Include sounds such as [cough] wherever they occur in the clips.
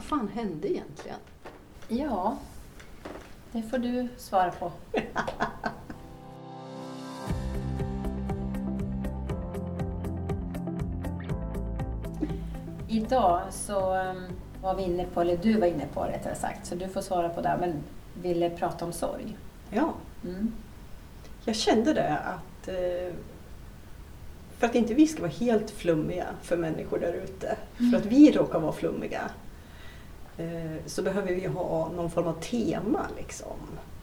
Vad fan hände egentligen? Ja, det får du svara på. [laughs] Idag så um, var vi inne på, eller du var inne på rättare sagt, så du får svara på det, men ville prata om sorg. Ja, Mm. jag kände det att eh, för att inte vi ska vara helt flummiga för människor där ute, för att vi råkar vara flummiga, så behöver vi ha någon form av tema liksom,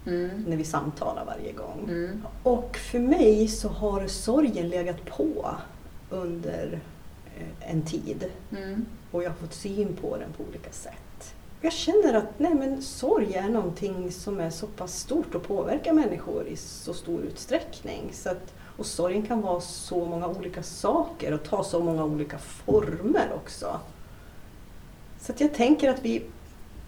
Mm. när vi samtalar varje gång. Mm. Och för mig så har sorgen legat på under eh, en tid Mm. och jag har fått syn på den på olika sätt. Jag känner att nej, men sorg är någonting som är så pass stort och påverkar människor i så stor utsträckning. Så att, och sorgen kan vara så många olika saker och ta så många olika former också. Så jag tänker att vi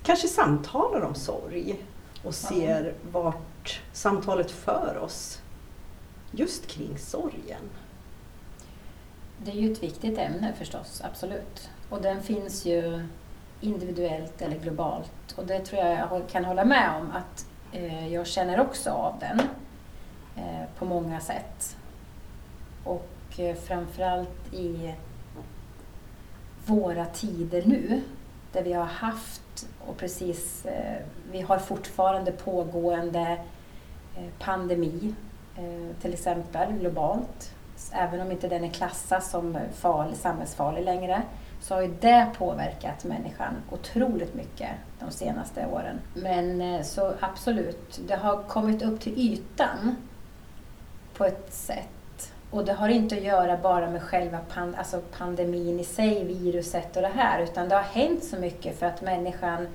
kanske samtalar om sorg och ser vart samtalet för oss just kring sorgen. Det är ju ett viktigt ämne förstås, absolut. Och den finns ju individuellt eller globalt. Och det tror jag jag kan hålla med om att eh, jag känner också av den eh, på många sätt. Och eh, framförallt i våra tider nu där vi har haft och precis, eh, vi har fortfarande pågående eh, pandemi eh, till exempel globalt. Även om inte den är klassad som farlig, samhällsfarlig längre så har ju det påverkat människan otroligt mycket de senaste åren. Men så absolut, det har kommit upp till ytan på ett sätt. Och det har inte att göra bara med själva pand alltså pandemin i sig, viruset och det här, utan det har hänt så mycket för att människan,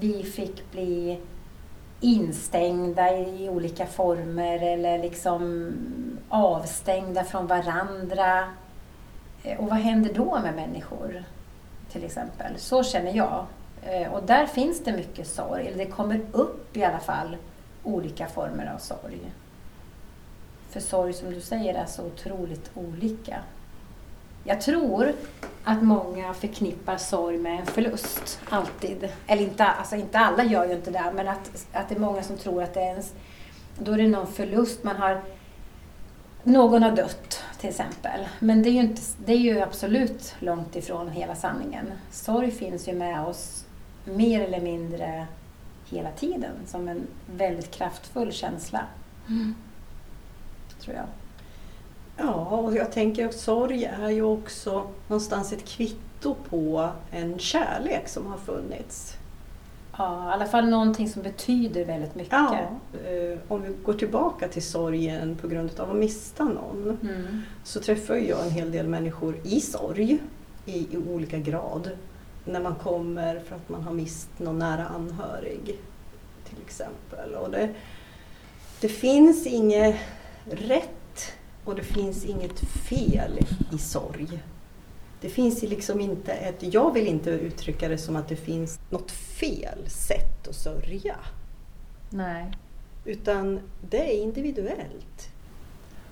vi fick bli instängda i olika former eller liksom avstängda från varandra. Eh, och vad händer då med människor? Till exempel. Så känner jag. Eh, och där finns det mycket sorg, eller det kommer upp i alla fall olika former av sorg. För sorg som du säger är så otroligt olika. Jag tror att många förknippar sorg med en förlust, alltid. Eller inte, alltså inte alla gör ju inte det, men att, att det är många som tror att det är ens, då är det någon förlust. Man har, någon har dött till exempel. Men det är, ju inte, det är ju absolut långt ifrån hela sanningen. Sorg finns ju med oss mer eller mindre hela tiden som en väldigt kraftfull känsla. Mm. Tror jag. Ja, och jag tänker att sorg är ju också någonstans ett kvitto på en kärlek som har funnits. Ja, i alla fall någonting som betyder väldigt mycket. Ja, eh, om vi går tillbaka till sorgen på grund av att mista någon Mm. så träffar jag en hel del människor i sorg i, i olika grad. När man kommer för att man har mist någon nära anhörig till exempel. Och det, det finns inget rätt och det finns inget fel i sorg. Det finns liksom inte ett, jag vill inte uttrycka det som att det finns något fel sätt att sörja. Nej. Utan det är individuellt.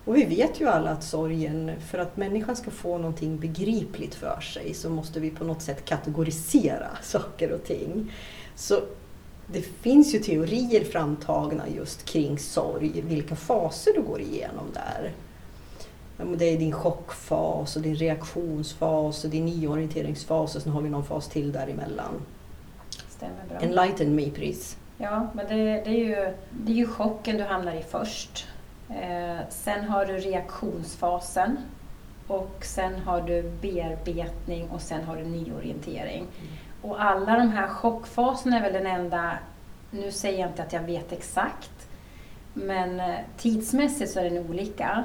Och vi vet ju alla att sorgen, för att människan ska få någonting begripligt för sig så måste vi på något sätt kategorisera saker och ting. Så det finns ju teorier framtagna just kring sorg, vilka faser du går igenom där. Det är din chockfas, och din reaktionsfas, och din nyorienteringsfas och sen har vi någon fas till däremellan. Stämmer bra. Enlighten me please. Ja, men det, det, är ju, det är ju chocken du hamnar i först. Eh, sen har du reaktionsfasen och sen har du bearbetning och sen har du nyorientering. Och alla de här chockfaserna är väl den enda, nu säger jag inte att jag vet exakt, men eh, tidsmässigt så är den olika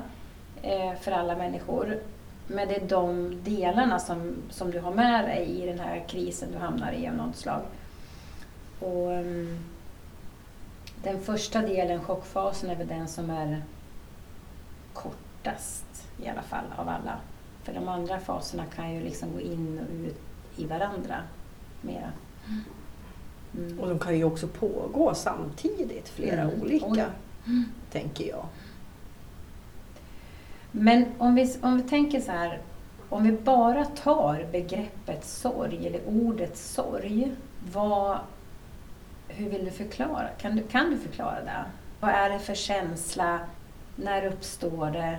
eh, för alla människor. Men det är de delarna som, som du har med dig i den här krisen du hamnar i av något slag. Och, mm, den första delen, chockfasen, är väl den som är kortast i alla fall av alla. För de andra faserna kan ju liksom gå in och ut i varandra mera. Mm. Och de kan ju också pågå samtidigt, flera Mm. olika, Oj. tänker jag. Men om vi, om vi tänker så här, om vi bara tar begreppet sorg, eller ordet sorg, vad, hur vill du förklara? Kan du, kan du förklara det? Vad är det för känsla? När uppstår det?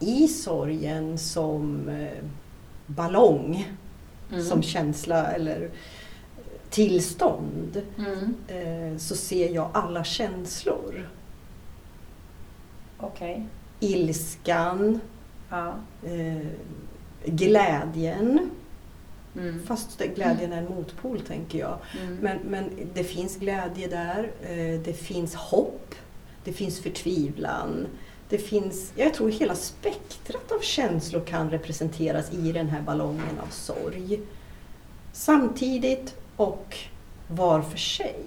I sorgen som eh, ballong, Mm. som känsla eller tillstånd, Mm. eh, så ser jag alla känslor. Okej. Ilskan, Ja. eh, glädjen, Mm. fast glädjen är en motpol tänker jag. Mm. Men, men det finns glädje där, eh, det finns hopp, det finns förtvivlan. Det finns, jag tror hela spektrat av känslor kan representeras i den här ballongen av sorg. Samtidigt och var för sig.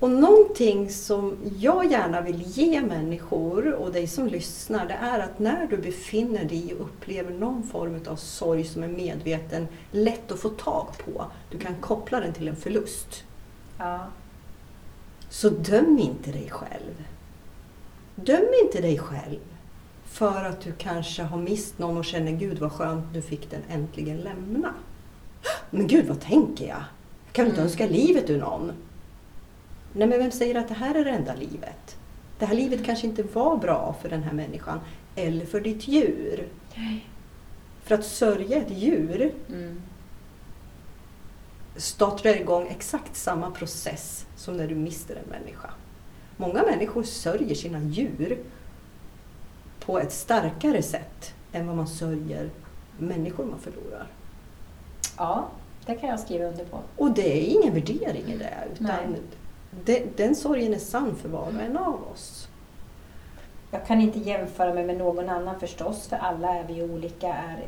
Och någonting som jag gärna vill ge människor och dig som lyssnar, det är att när du befinner dig och upplever någon form av sorg som är medveten, lätt att få tag på, du kan koppla den till en förlust. Ja. Så döm inte dig själv. Döm inte dig själv för att du kanske har mist någon och känner Gud vad skönt du fick den äntligen lämna. Men Gud vad tänker jag? Jag kan inte Mm. önska livet ur någon. Nej men vem säger att det här är det enda livet? Det här livet kanske inte var bra för den här människan eller för ditt djur. För att sörja ett djur Mm. startar igång exakt samma process som när du mister en människa. Många människor sörjer sina djur på ett starkare sätt än vad man sörjer människor man förlorar. Ja, det kan jag skriva under på. Och det är ingen värdering i det, utan det, den sorgen är sann för var och en av oss. Jag kan inte jämföra mig med någon annan förstås, för alla är vi olika, är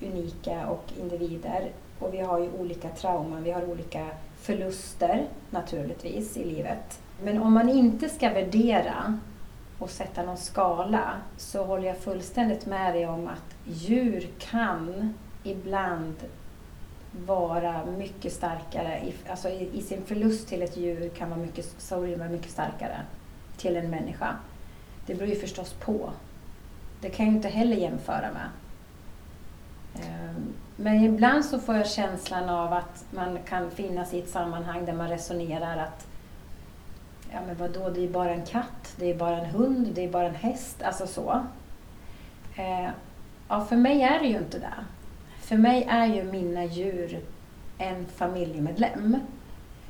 unika och individer. Och vi har ju olika trauman, vi har olika förluster naturligtvis i livet. Men om man inte ska värdera och sätta någon skala så håller jag fullständigt med dig om att djur kan ibland vara mycket starkare, alltså i, sin förlust till ett djur kan vara mycket, sorgen vara mycket starkare till en människa. Det beror ju förstås på. Det kan jag ju inte heller jämföra med. Ehm, men ibland så får jag känslan av att man kan finnas i ett sammanhang där man resonerar att ja men vadå, det är ju bara en katt, det är bara en hund, det är bara en häst, alltså så. Eh, Ja, för mig är det ju inte det. För mig är ju mina djur en familjemedlem.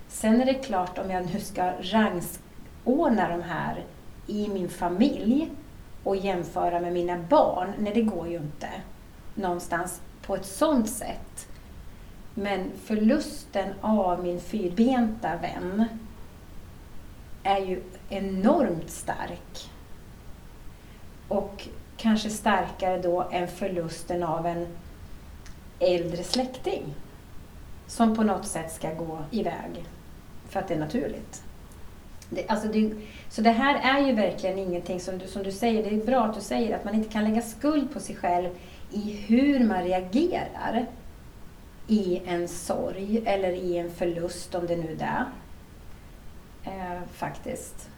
Sen är det klart om jag nu ska rangordna de här i min familj och jämföra med mina barn, nej det går ju inte någonstans på ett sånt sätt. Men förlusten av min fyrbenta vän är ju enormt stark. Och kanske starkare då än förlusten av en äldre släkting som på något sätt ska gå iväg för att det är naturligt. Det, alltså det, så det här är ju verkligen ingenting som du, som du säger, det är bra att du säger att man inte kan lägga skuld på sig själv i hur man reagerar i en sorg eller i en förlust, om det nu är det. Eh, faktiskt.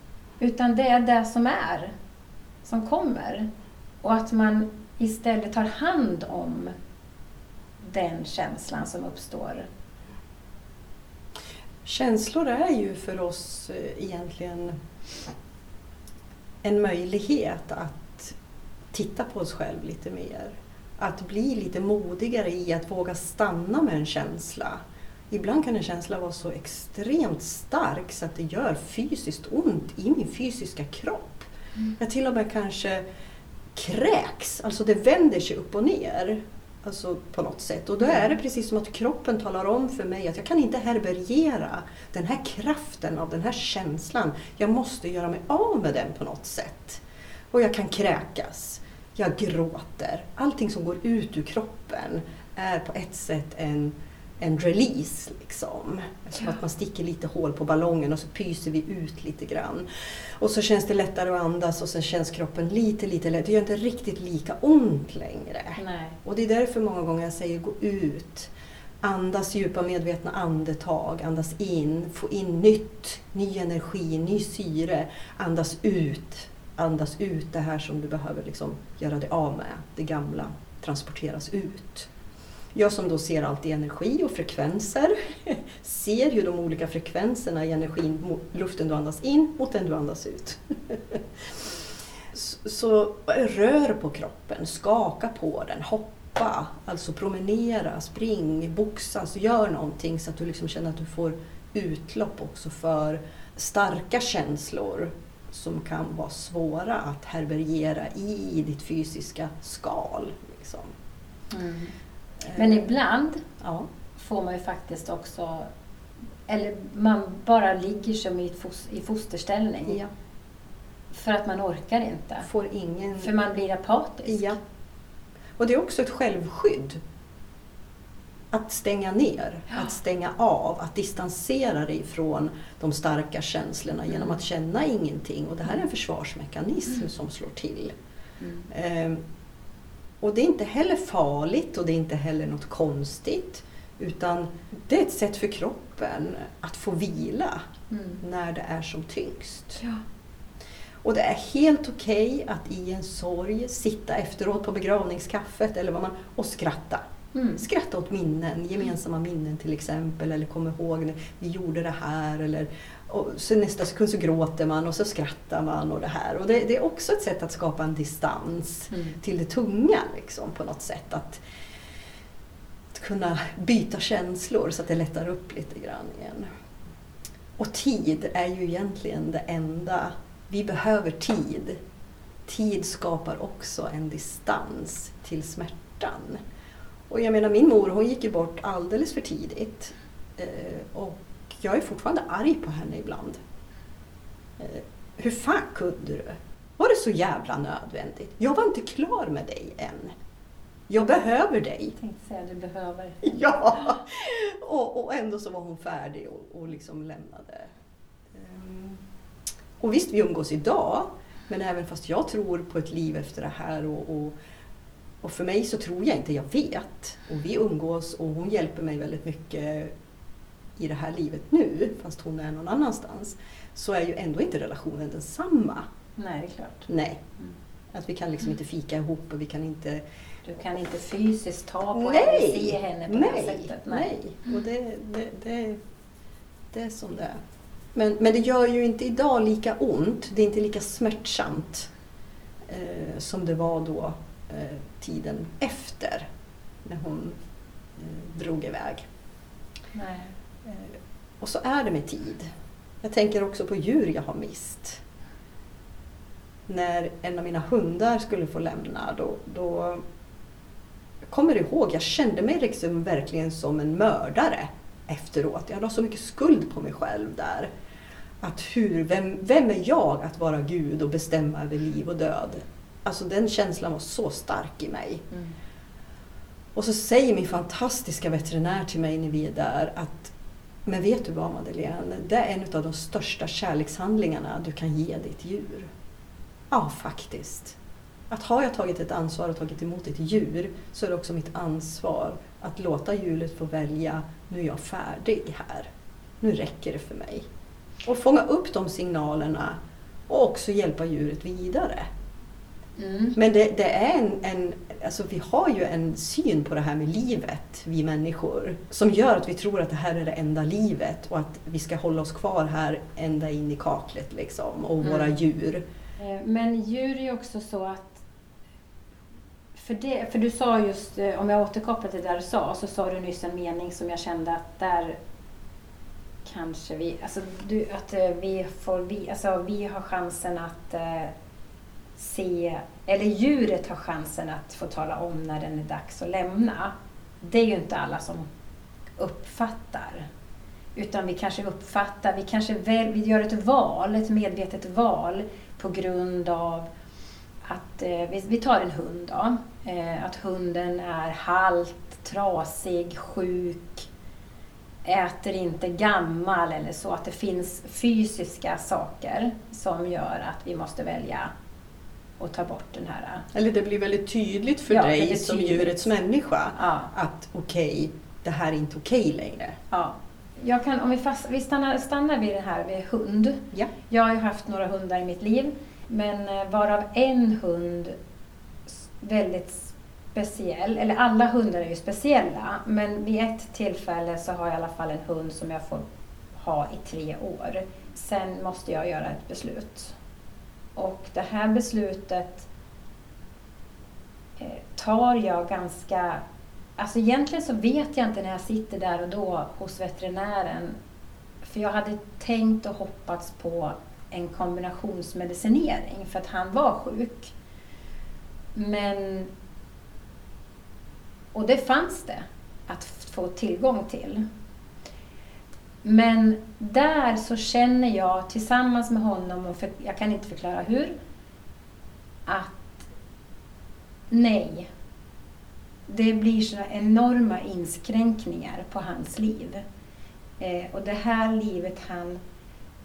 Utan det är det som är, som kommer. Och att man istället tar hand om den känslan som uppstår. Känslor är ju för oss eh, egentligen en möjlighet att titta på oss själv lite mer. Att bli lite modigare i att våga stanna med en känsla. Ibland kan en känsla vara så extremt stark så att det gör fysiskt ont i min fysiska kropp. Jag till och med kanske kräks, alltså det vänder sig upp och ner. Alltså på något sätt. Och då är det precis som att kroppen talar om för mig att jag kan inte härbärgera den här kraften av den här känslan. Jag måste göra mig av med den på något sätt. Och jag kan kräkas. Jag gråter. Allting som går ut ur kroppen är på ett sätt en, en release. Liksom. Som att man sticker lite hål på ballongen och så pyser vi ut lite grann. Och så känns det lättare att andas och sen känns kroppen lite, lite lättare. Det gör inte riktigt lika ont längre. Nej. Och det är därför många gånger jag säger gå ut. Andas djupa medvetna andetag. Andas in. Få in nytt, ny energi, ny syre. Andas ut. Andas ut det här som du behöver liksom göra dig av med. Det gamla. transporteras ut. Jag som då ser allt i energi och frekvenser [laughs] ser ju de olika frekvenserna i energin, luften du andas in mot den du andas ut. [laughs] Så rör på kroppen, skaka på den, hoppa, alltså promenera, spring, boxas, gör någonting så att du liksom känner att du får utlopp också för starka känslor som kan vara svåra att härbärgera i ditt fysiska skal. Liksom. Mm. Men Eh, ibland ja. får man ju faktiskt också, eller man bara ligger som i, fosterställning. ja, För att man orkar inte. får ingen... För man blir apatisk. Ja. Och det är också ett självskydd. Att stänga ner, Ja. att stänga av, att distansera dig från de starka känslorna genom Mm. att känna ingenting. Och det här är en försvarsmekanism Mm. som slår till. Mm. Ehm, och det är inte heller farligt och det är inte heller något konstigt. Utan det är ett sätt för kroppen att få vila Mm. när det är som tyngst. Ja. Och det är helt okej att i en sorg sitta efteråt på begravningskaffet eller vad man, och skratta. Mm. Skratta åt minnen, gemensamma minnen till exempel, eller komma ihåg när vi gjorde det här. Eller, och så nästa sekund så gråter man och så skrattar man och det här. Och det, det är också ett sätt att skapa en distans Mm. till det tunga liksom, på något sätt. Att, att kunna byta känslor så att det lättar upp lite grann igen. Och tid är ju egentligen det enda. Vi behöver tid. Tid skapar också en distans till smärtan. Och jag menar min mor hon gick ju bort alldeles för tidigt. Eh, och jag är fortfarande arg på henne ibland. Eh, hur fan kunde du? Var det så jävla nödvändigt? Jag var inte klar med dig än. Jag behöver dig. Jag tänkte säga du behöver. [laughs] Ja! Och, och ändå så var hon färdig och, och liksom lämnade. Ehm, Och visst, vi umgås idag. Men även fast jag tror på ett liv efter det här och, och, och för mig så tror jag inte, jag vet. Och vi umgås och hon hjälper mig väldigt mycket i det här livet nu, fast hon är någon annanstans. Så är ju ändå inte relationen densamma. Nej, det är klart. Nej. Mm. Att vi kan liksom inte fika ihop och vi kan inte Du kan inte fysiskt ta på Nej! henne, se henne på det här Nej, sättet. nej. Och det, det, det, det är som det är. Men, men det gör ju inte idag lika ont. Det är inte lika smärtsamt eh, som det var då eh, tiden efter när hon eh, drog iväg. nej. Eh, och så är det med tid. Jag tänker också på djur jag har mist. När en av mina hundar skulle få lämna, då, då jag kommer ihåg, jag kände mig liksom verkligen som en mördare efteråt. Jag la så mycket skuld på mig själv där. Att hur, vem, vem är jag att vara Gud och bestämma över liv och död? Alltså den känslan var så stark i mig. Mm. Och så säger min fantastiska veterinär till mig när vi är där att men vet du vad Madeleine, det är en av de största kärlekshandlingarna du kan ge ditt djur. Ja, faktiskt. Att har jag tagit ett ansvar och tagit emot ett djur så är det också mitt ansvar att låta djuret få välja, nu är jag färdig här. Nu räcker det för mig. Och fånga upp de signalerna och också hjälpa djuret vidare. Mm. Men det, det är en, en, alltså vi har ju en syn på det här med livet, vi människor, som gör att vi tror att det här är det enda livet och att vi ska hålla oss kvar här ända in i kaklet liksom, och Mm. våra djur. Eh, Men djur är ju också så att för, det, för du sa just, eh, om jag återkopplar till det du sa, så sa du nyss en mening som jag kände att där kanske vi, alltså du, att eh, vi får, vi, alltså vi har chansen att se, eller djuret har chansen att få tala om när den är dags att lämna. Det är ju inte alla som uppfattar. Utan vi kanske uppfattar, vi kanske väl, vi gör ett val, ett medvetet val på grund av att, eh, vi, vi tar en hund då, eh, att hunden är halt, trasig, sjuk, äter inte gammal eller så, att det finns fysiska saker som gör att vi måste välja att ta bort den här. Eller det blir väldigt tydligt för Ja, dig som tydligt. djurets människa Ja, att okej, det här är inte okej längre. ja. Jag kan, om vi, fast, vi stannar, stannar vid det här med hund. Ja. Jag har ju haft några hundar i mitt liv, men eh, varav en hund väldigt speciell, eller alla hundar är ju speciella, men vid ett tillfälle så har jag i alla fall en hund som jag får ha i tre år. Sen måste jag göra ett beslut. Och det här beslutet eh, tar jag ganska... Alltså egentligen så vet jag inte när jag sitter där och då hos veterinären. För jag hade tänkt och hoppats på en kombinationsmedicinering för att han var sjuk. Men... Och det fanns det att få tillgång till. Men där så känner jag tillsammans med honom, och för, jag kan inte förklara hur, att nej. Det blir så enorma inskränkningar på hans liv. Eh, och det här livet han,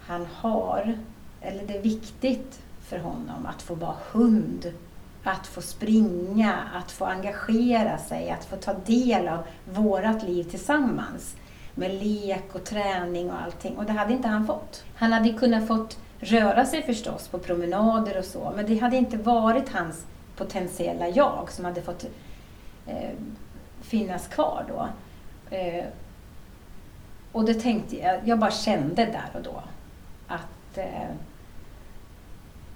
han har, eller det är viktigt för honom att få vara hund, att få springa, att få engagera sig, att få ta del av vårat liv tillsammans med lek och träning och allting. Och det hade inte han fått. Han hade kunnat fått röra sig förstås på promenader och så, men det hade inte varit hans potentiella jag som hade fått eh, finnas kvar då. Eh, och det tänkte jag, jag bara kände där och då att, eh,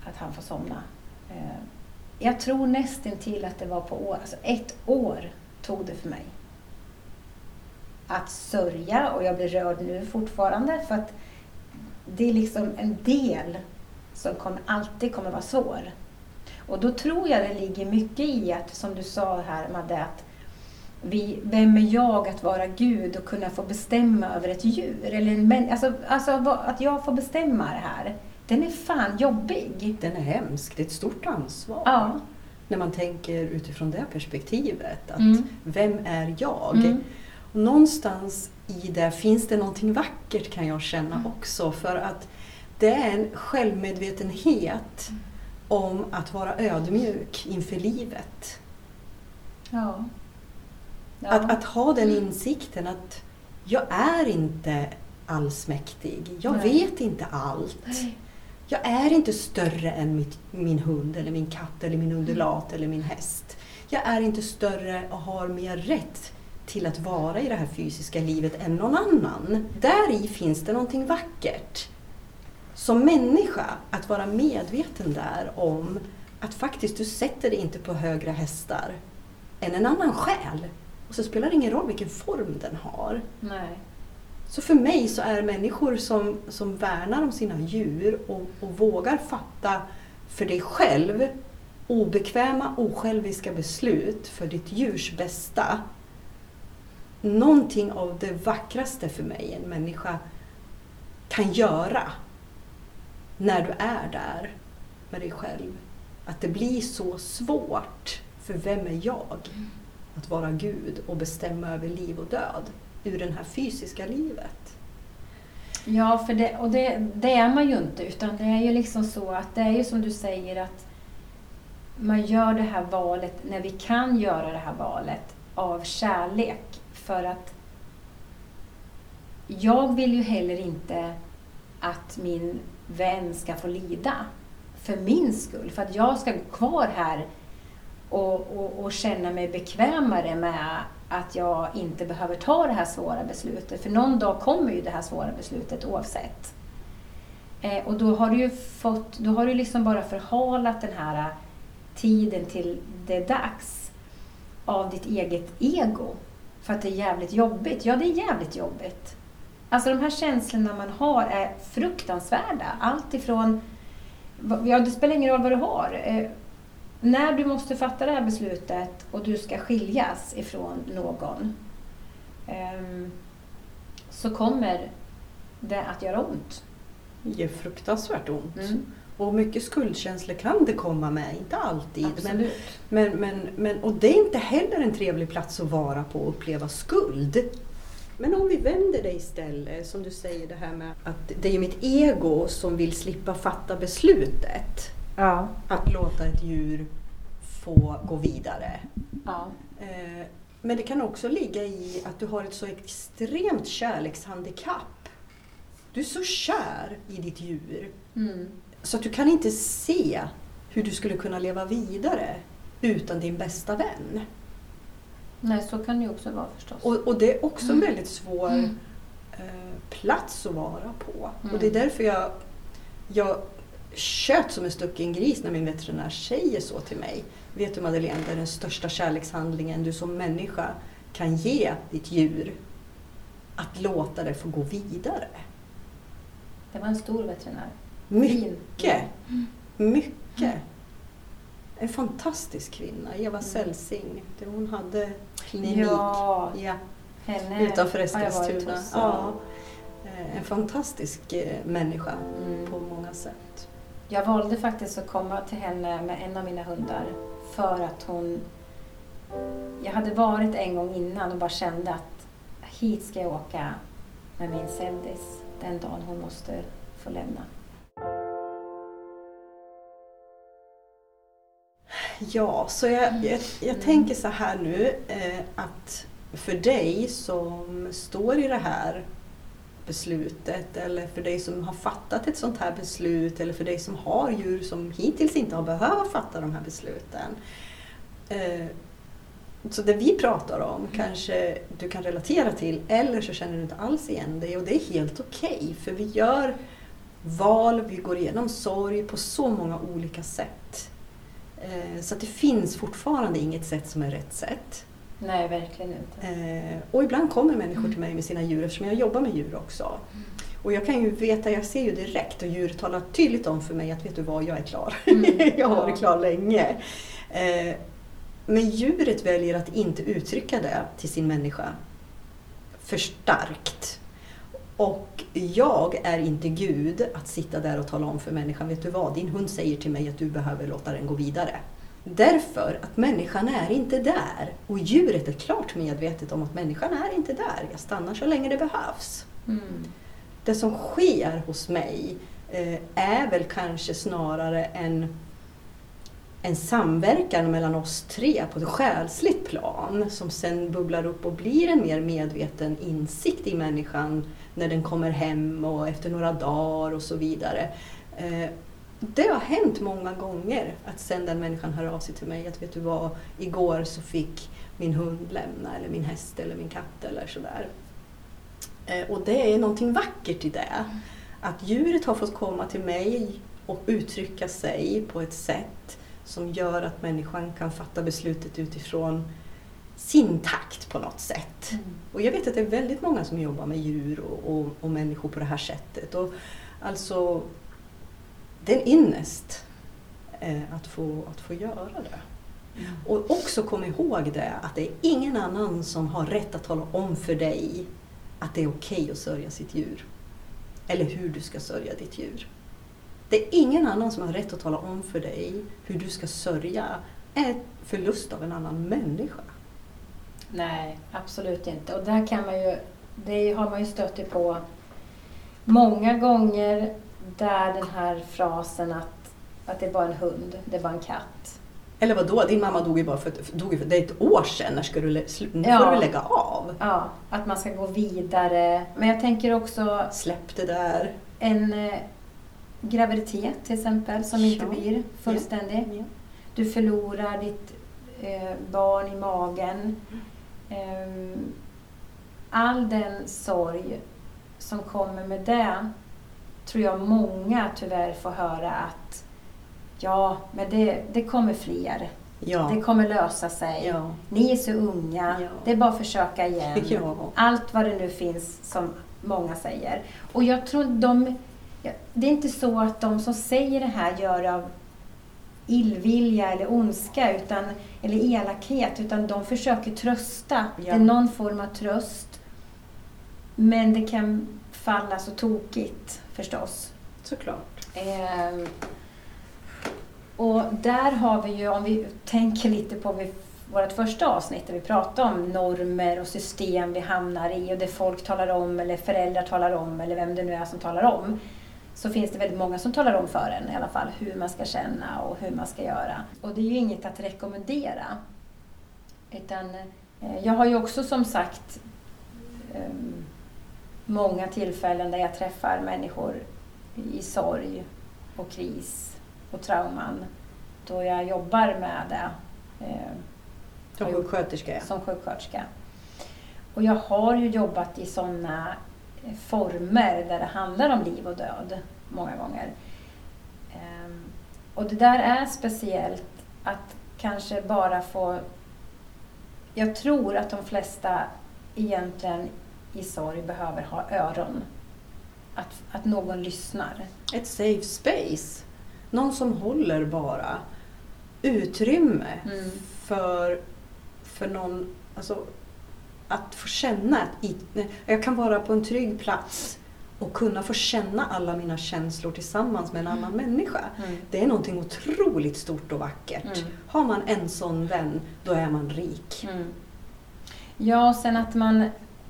att han får somna. Eh, jag tror nästan till att det var på år, alltså ett år tog det för mig att sörja och jag blir rörd nu fortfarande för att det är liksom en del som kommer, alltid kommer vara svår. Och då tror jag det ligger mycket i att, som du sa här Madde, att vi, vem är jag att vara Gud och kunna få bestämma över ett djur? Eller en alltså, alltså att jag får bestämma det här. Den är fan jobbig. Den är hemsk. Det är ett stort ansvar. Ja. När man tänker utifrån det perspektivet. Att Mm. Vem är jag? Mm. Och någonstans i det finns det någonting vackert kan jag känna Mm. också. För att det är en självmedvetenhet om att vara ödmjuk inför livet. Ja. Ja. Att, att ha den insikten att jag är inte allsmäktig. Jag Nej. vet inte allt. Nej. Jag är inte större än mitt, min hund, eller min katt, eller min undulat Mm. eller min häst. Jag är inte större och har mer rätt till att vara i det här fysiska livet än någon annan. Där i finns det någonting vackert. Som människa, att vara medveten där om att faktiskt du sätter dig inte på högre hästar än en annan själ. Och så spelar det ingen roll vilken form den har. Nej. Så för mig så är människor som, som värnar om sina djur och, och vågar fatta för dig själv obekväma, osjälviska beslut för ditt djurs bästa. Någonting av det vackraste för mig en människa kan göra när du är där med dig själv. Att det blir så svårt, för vem är jag? Att vara Gud och bestämma över liv och död ur det här fysiska livet. Ja, för det, och det, det är man ju inte. Utan det är ju liksom så att det är ju som du säger att man gör det här valet när vi kan göra det här valet av kärlek. För att jag vill ju heller inte att min vän ska få lida för min skull. För att jag ska gå kvar här och, och, och känna mig bekvämare med att jag inte behöver ta det här svåra beslutet. För någon dag kommer ju det här svåra beslutet oavsett. Eh, och då har du ju fått, då har du liksom bara förhalat den här tiden till det är dags av ditt eget ego. För att det är jävligt jobbigt. Ja, det är jävligt jobbigt. Alltså de här känslorna man har är fruktansvärda. Allt ifrån, ja det spelar ingen roll vad du har. Eh, när du måste fatta det här beslutet och du ska skiljas ifrån någon ehm, så kommer det att göra ont. Gör fruktansvärt ont. Mm. Och mycket skuldkänslor kan det komma med, inte alltid. Men, Absolut. men, men, men, och det är inte heller en trevlig plats att vara på och uppleva skuld. Men om vi vänder det istället, som du säger det här med att det är mitt ego som vill slippa fatta beslutet Ja. att låta ett djur få gå vidare. ja. Eh, Men det kan också ligga i att du har ett så extremt kärlekshandikapp. Du är så kär i ditt djur Mm. så att du kan inte se hur du skulle kunna leva vidare utan din bästa vän. Nej, så kan det ju också vara förstås. Och, och det är också en Mm. väldigt svår Mm. eh, plats att vara på. Mm. Och det är därför jag, jag kött som en stucken gris när min veterinär säger så till mig. Vet du Madeleine, det är den största kärlekshandlingen du som människa kan ge ditt djur. Att låta det få gå vidare. Det var en stor veterinär. Mycket, Fin. mycket. En fantastisk kvinna, Eva Mm. Selsing. Hon hade klinik Ja, ja, henne utanför Eskilstuna. Ja, eh, en fantastisk eh, människa Mm. på många sätt. Jag valde faktiskt att komma till henne med en av mina hundar för att hon... Jag hade varit en gång innan och bara kände att hit ska jag åka med min Seldis den dagen hon måste få lämna. Ja, så jag, jag, jag Mm. tänker så här nu eh, att för dig som står i det här beslutet eller för dig som har fattat ett sånt här beslut eller för dig som har djur som hittills inte har behövt fatta de här besluten. Eh, så det vi pratar om kanske du kan relatera till eller så känner du inte alls igen dig och det är helt okej för vi gör val, vi går igenom sorg på så många olika sätt. Eh, Så det finns fortfarande inget sätt som är rätt sätt. Nej, verkligen inte. Eh, Och ibland kommer människor till mig med sina djur eftersom jag jobbar med djur också. Och jag kan ju veta, jag ser ju direkt och djuret talar tydligt om för mig att vet du vad, jag är klar. Mm, [laughs] jag har varit klar länge. Men djuret väljer att inte uttrycka det till sin människa för starkt. Och jag är inte Gud att sitta där och tala om för människan, vet du vad, din hund säger till mig att du behöver låta den gå vidare. Därför att människan är inte där. Och djuret är klart medvetet om att människan är inte där. Jag stannar så länge det behövs. Mm. Det som sker hos mig eh, är väl kanske snarare en, en samverkan mellan oss tre på ett själsligt plan som sen bubblar upp och blir en mer medveten insikt i människan när den kommer hem och efter några dagar och så vidare. Eh, det har hänt många gånger att sen den människan hör av sig till mig att vet du vad, igår så fick min hund lämna eller min häst eller min katt eller sådär. Eh, och det är någonting vackert i det. Att djuret har fått komma till mig och uttrycka sig på ett sätt som gör att människan kan fatta beslutet utifrån sin takt på något sätt. Mm. Och jag vet att det är väldigt många som jobbar med djur och, och, och människor på det här sättet. Och alltså, det är en ynnest eh, att, få, att få göra det. Och också kom ihåg det att det är ingen annan som har rätt att tala om för dig att det är okej att sörja sitt djur. Eller hur du ska sörja ditt djur. Det är ingen annan som har rätt att tala om för dig hur du ska sörja en förlust av en annan människa. Nej, absolut inte. Och där kan man ju, det har man ju stött på många gånger där den här frasen att, att det är bara en hund, det är bara en katt. Eller vad då? Din mamma dog ju bara för, dog för det är ett år sedan. När ska du, nu Ja. får du väl lägga av? Ja, att man ska gå vidare. Men jag tänker också Släpp det där. en eh, graviditet till exempel som inte Ja. blir fullständig. Du förlorar ditt eh, barn i magen. Ehm, all den sorg som kommer med det tror jag många tyvärr får höra att ja, men det, det kommer fler. Ja. Det kommer lösa sig. Ja. Ni är så unga. Ja. Det är bara att försöka igen. [laughs] Ja. Allt vad det nu finns som många säger. Och jag tror de... Det är inte så att de som säger det här gör av illvilja eller ondska utan, eller elakhet utan de försöker trösta. Det Ja. är någon form av tröst. Men det kan falla så tokigt förstås. Såklart. Ehm, och där har vi ju, om vi tänker lite på vi- vårt första avsnitt där vi pratade om normer och system vi hamnar i och det folk talar om eller föräldrar talar om eller vem det nu är som talar om. Så finns det väldigt många som talar om för en i alla fall hur man ska känna och hur man ska göra. Och det är ju inget att rekommendera. Utan eh, jag har ju också som sagt ehm, många tillfällen där jag träffar människor i sorg och kris och trauman då jag jobbar med det. Eh, Som sjuksköterska? Som sjuksköterska. Och jag har ju jobbat i sådana former där det handlar om liv och död många gånger. Ehm, och det där är speciellt att kanske bara få... Jag tror att de flesta egentligen i sorg behöver ha öron. Att, att någon lyssnar. Ett safe space. Någon som håller bara utrymme mm. för, för någon... Alltså, att få känna att jag kan vara på en trygg plats och kunna få känna alla mina känslor tillsammans med en annan mm. människa. Mm. Det är någonting otroligt stort och vackert. Mm. Har man en sån vän, då är man rik. Mm. Ja, sen att man...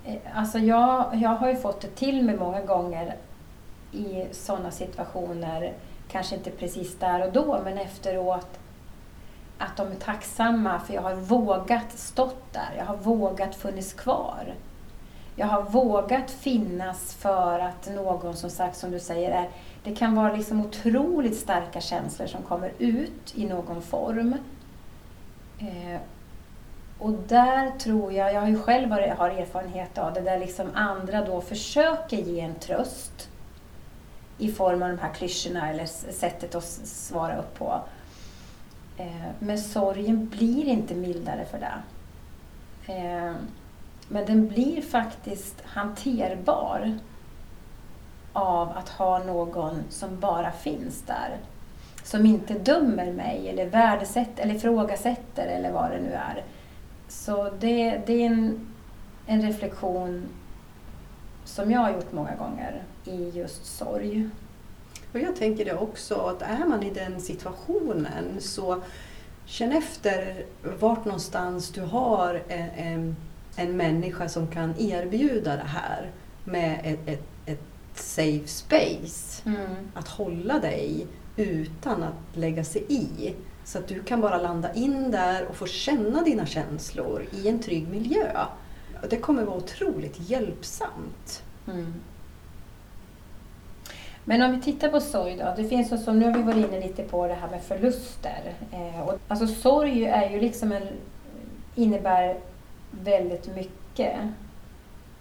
Eh, alltså jag, jag har ju fått det till mig många gånger i sådana situationer, kanske inte precis där och då, men efteråt, att de är tacksamma för jag har vågat stått där, jag har vågat funnits kvar. Jag har vågat finnas för att någon, som sagt, som du säger, är, det kan vara liksom otroligt starka känslor som kommer ut i någon form. Eh, och där tror jag, jag har ju själv har erfarenhet av det, där liksom andra då försöker ge en tröst i form av de här klyschorna eller sättet att svara upp på. Eh, men sorgen blir inte mildare för det. Eh, men den blir faktiskt hanterbar av att ha någon som bara finns där. Som inte dömer mig eller värdesätter eller ifrågasätter eller vad det nu är. Så det, det är en, en reflektion som jag har gjort många gånger i just sorg. Och jag tänker det också, att är man i den situationen så känn efter vart någonstans du har en, en, en människa som kan erbjuda det här med ett, ett, ett safe space. Mm. Att hålla dig utan att lägga sig i. Så att du kan bara landa in där och få känna dina känslor i en trygg miljö. Det kommer vara otroligt hjälpsamt. Mm. Men om vi tittar på sorg då. Det finns så som, nu har vi varit inne lite på det här med förluster. Eh, och, alltså sorg är ju liksom en, innebär väldigt mycket.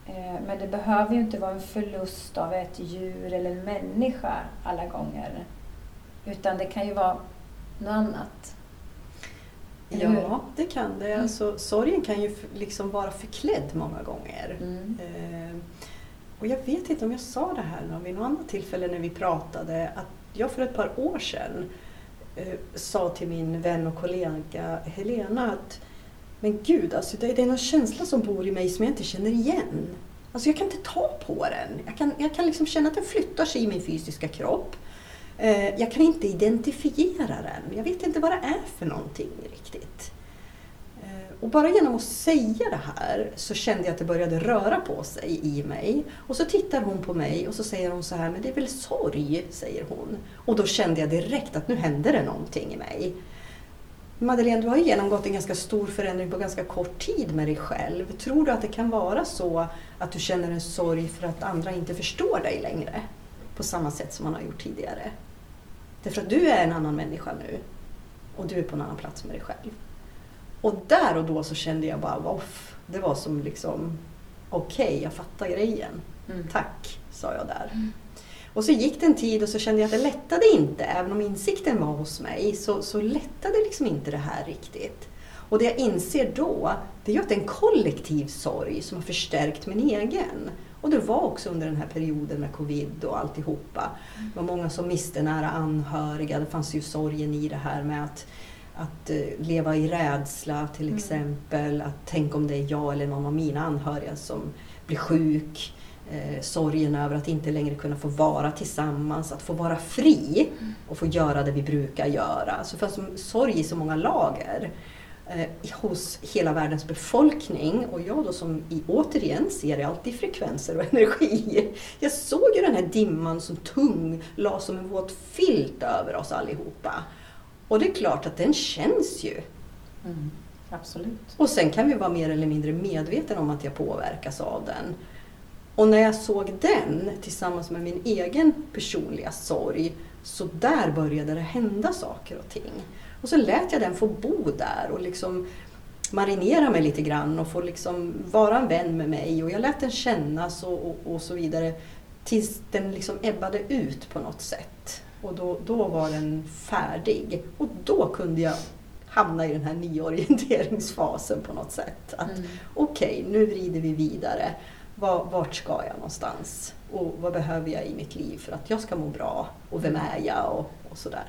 Eh, men det behöver ju inte vara en förlust av ett djur eller en människa alla gånger. Utan det kan ju vara något annat. Ja, det kan det. Mm. Alltså, sorgen kan ju liksom vara förklädd många gånger. Mm. Eh, och jag vet inte om jag sa det här vid något annat tillfälle när vi pratade, att jag för ett par år sedan eh, sa till min vän och kollega Helena att men gud, alltså, det, det är någon känsla som bor i mig som jag inte känner igen. Alltså jag kan inte ta på den. Jag kan, jag kan liksom känna att den flyttar sig i min fysiska kropp. Eh, jag kan inte identifiera den. Jag vet inte vad det är för någonting riktigt. Och bara genom att säga det här så kände jag att det började röra på sig i mig. Och så tittar hon på mig och så säger hon så här, men det är väl sorg, säger hon. Och då kände jag direkt att nu händer det någonting i mig. Madeleine, du har genomgått en ganska stor förändring på ganska kort tid med dig själv. Tror du att det kan vara så att du känner en sorg för att andra inte förstår dig längre? På samma sätt som man har gjort tidigare. Därför att du är en annan människa nu. Och du är på en annan plats med dig själv. Och där och då så kände jag bara, off, det var som liksom, okej, okay, jag fattar grejen. Mm. Tack, sa jag där. Mm. Och så gick det en tid och så kände jag att det lättade inte, även om insikten var hos mig, så, så lättade liksom inte det här riktigt. Och det jag inser då, det är ju att det är en kollektiv sorg som har förstärkt min egen. Och det var också under den här perioden med covid och alltihopa. Det var många som miste nära anhöriga. Det fanns ju sorgen i det här med att att eh, leva i rädsla till mm. exempel. Att tänk om det är jag eller någon av mina anhöriga som blir sjuk. Eh, sorgen över att inte längre kunna få vara tillsammans, att få vara fri mm. och få göra det vi brukar göra. Så det fanns sorg i så många lager eh, hos hela världens befolkning. Och jag då som i, återigen ser alltid frekvenser och [laughs] energi. Jag såg ju den här dimman som tung, la som en våt filt över oss allihopa. Och det är klart att den känns ju. Mm, absolut. Och sen kan vi vara mer eller mindre medvetna om att jag påverkas av den. Och när jag såg den tillsammans med min egen personliga sorg, så där började det hända saker och ting. Och så lät jag den få bo där och liksom marinera mig lite grann och få liksom vara en vän med mig och jag lät den kännas och, och, och så vidare tills den liksom ebbade ut på något sätt. Och då, då var den färdig. Och då kunde jag hamna i den här nyorienteringsfasen på något sätt. Att mm. Okej, okay, nu vrider vi vidare. Vart ska jag någonstans? Och vad behöver jag i mitt liv för att jag ska må bra? Och vem är jag? Och, och sådär.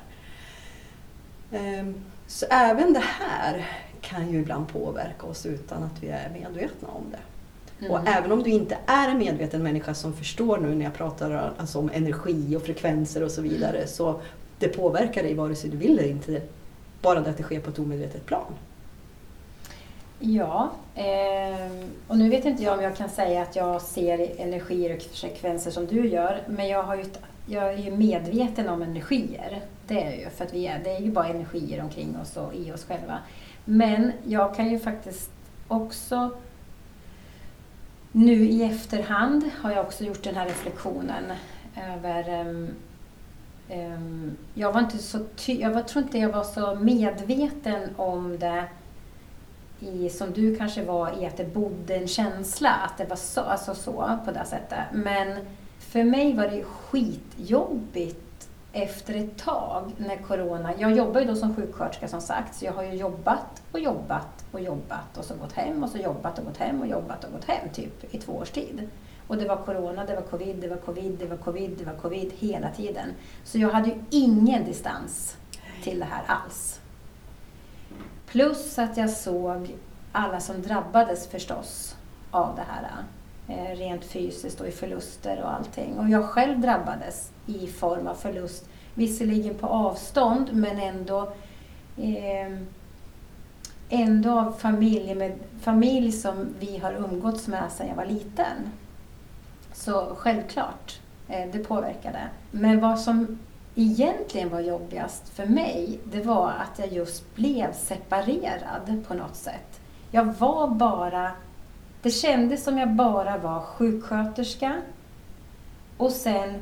Um, så även det här kan ju ibland påverka oss utan att vi är medvetna om det. Mm. Och även om du inte är en medveten människa som förstår nu när jag pratar alltså om energi och frekvenser och så vidare mm. så det påverkar dig vare sig du vill eller inte. Bara det att det sker på ett omedvetet plan. Ja, eh, och nu vet inte jag om jag kan säga att jag ser energier och frekvenser som du gör, men jag, har ju, jag är ju medveten om energier. Det är ju, för att vi är, det är ju bara energier omkring oss och i oss själva. Men jag kan ju faktiskt också nu i efterhand har jag också gjort den här reflektionen över um, um, jag var inte så ty jag var, tror inte jag var så medveten om det i, som du kanske var i att det bodde en känsla, att det var så, alltså så på det sättet. Men för mig var det skitjobbigt efter ett tag när corona... Jag jobbar ju då som sjuksköterska som sagt, så jag har ju jobbat och jobbat och jobbat och så gått hem och så jobbat och gått hem och jobbat och gått hem typ i två års tid. Och det var corona, det var covid, det var covid, det var covid, det var covid hela tiden. Så jag hade ju ingen distans till det här alls. Plus att jag såg alla som drabbades förstås av det här. Eh, rent fysiskt och i förluster och allting. Och jag själv drabbades i form av förlust, visserligen på avstånd men ändå eh, ändå av familj, med, familj som vi har umgåtts med sedan jag var liten. Så självklart, eh, det påverkade. Men vad som egentligen var jobbigast för mig, det var att jag just blev separerad på något sätt. Jag var bara det kändes som jag bara var sjuksköterska och sen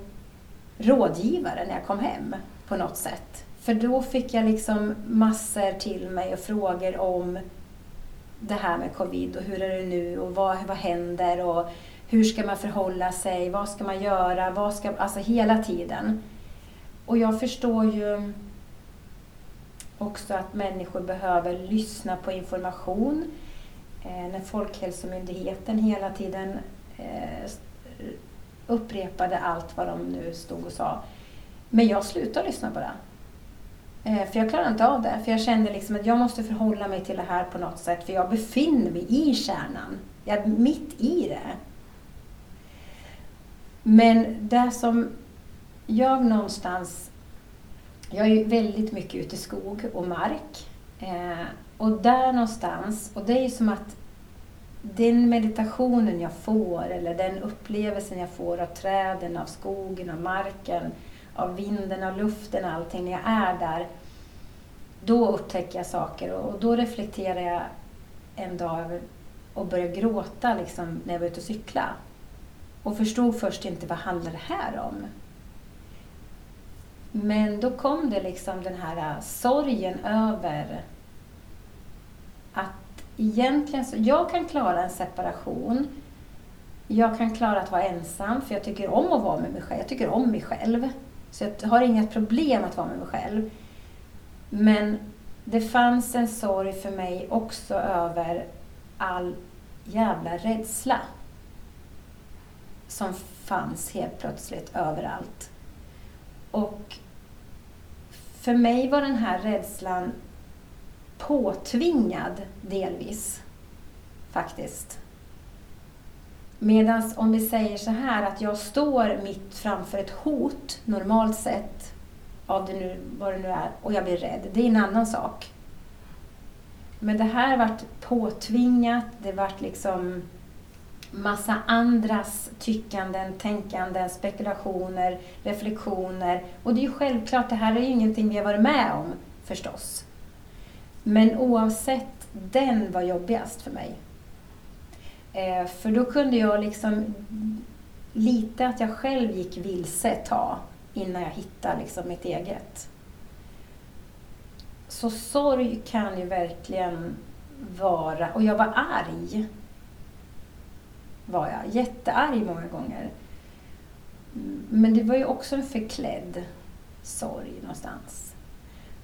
rådgivare när jag kom hem på något sätt. För då fick jag liksom massor till mig och frågor om det här med covid och hur är det nu och vad, vad händer och hur ska man förhålla sig, vad ska man göra, vad ska, alltså hela tiden. Och jag förstår ju också att människor behöver lyssna på information Eh, när Folkhälsomyndigheten hela tiden eh, upprepade allt vad de nu stod och sa. Men jag slutade lyssna på det. Eh, för jag klarade inte av det. För jag kände liksom att jag måste förhålla mig till det här på något sätt. För jag befinner mig i kärnan. Jag är mitt i det. Men det som jag någonstans... Jag är ju väldigt mycket ute i skog och mark. Och där någonstans, och det är ju som att den meditationen jag får eller den upplevelsen jag får av träden, av skogen, av marken, av vinden, av luften, allting, när jag är där, då upptäcker jag saker och, då reflekterar jag en dag över och börjar gråta liksom, när jag var ute och cykla. Och förstod först inte vad handlar det här om. Men då kom det liksom den här äh, sorgen över egentligen så, jag kan klara en separation. Jag kan klara att vara ensam, för jag tycker om att vara med mig själv. Jag tycker om mig själv. Så jag har inget problem att vara med mig själv. Men det fanns en sorg för mig också över all jävla rädsla som fanns helt plötsligt överallt. Och för mig var den här rädslan påtvingad delvis, faktiskt. Medan om vi säger så här att jag står mitt framför ett hot, normalt sett, av det nu, vad det nu är, och jag blir rädd, det är en annan sak. Men det här vart påtvingat, det vart liksom massa andras tyckanden, tänkanden, spekulationer, reflektioner. Och det är ju självklart, det här är ju ingenting vi har varit med om förstås. Men oavsett, den var jobbigast för mig. Eh, för då kunde jag liksom lite att jag själv gick vilse ett tag innan jag hittade liksom mitt eget. Så sorg kan ju verkligen vara, och jag var arg. Var jag. Jättearg många gånger. Mm, men det var ju också en förklädd sorg någonstans.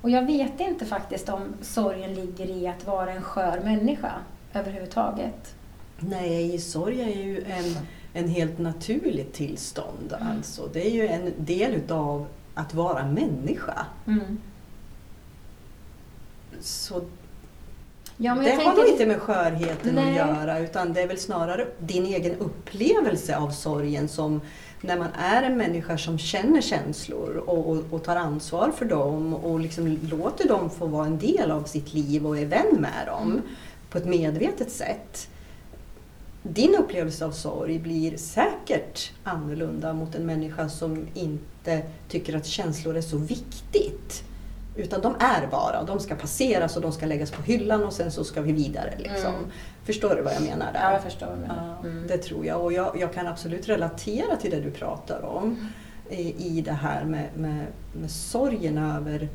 Och jag vet inte faktiskt om sorgen ligger i att vara en skör människa överhuvudtaget. Nej, sorg är ju en, en helt naturligt tillstånd. Mm. Alltså. Det är ju en del utav att vara människa. Mm. Så Ja, det har nog inte med skörheten Nej. att göra utan det är väl snarare din egen upplevelse av sorgen som när man är en människa som känner känslor och, och, och tar ansvar för dem och liksom låter dem få vara en del av sitt liv och är vän med dem Mm. på ett medvetet sätt. Din upplevelse av sorg blir säkert annorlunda mot en människa som inte tycker att känslor är så viktigt. Utan de är bara, de ska passeras och de ska läggas på hyllan och sen så ska vi vidare. Liksom. Mm. Förstår du vad jag menar där? Ja, jag förstår vad du menar. Mm. Det tror jag och jag, jag kan absolut relatera till det du pratar om i, i det här med, med, med sorgen över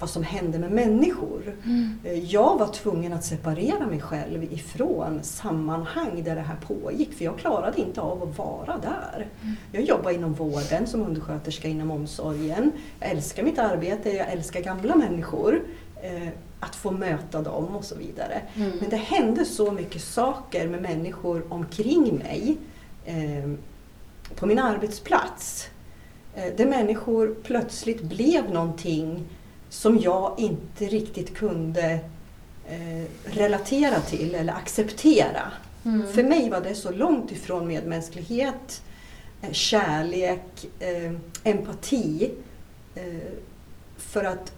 vad som hände med människor. Mm. Eh, Jag var tvungen att separera mig själv ifrån sammanhang där det här pågick för jag klarade inte av att vara där. Mm. Jag jobbar inom vården som undersköterska inom omsorgen. Jag älskar mitt arbete, jag älskar gamla människor. Att få möta dem och så vidare. Mm. Men det hände så mycket saker med människor omkring mig eh, på min arbetsplats. Eh, där människor plötsligt blev någonting som jag inte riktigt kunde eh, relatera till eller acceptera. Mm. För mig var det så långt ifrån medmänsklighet, eh, kärlek, eh, empati. Eh, för att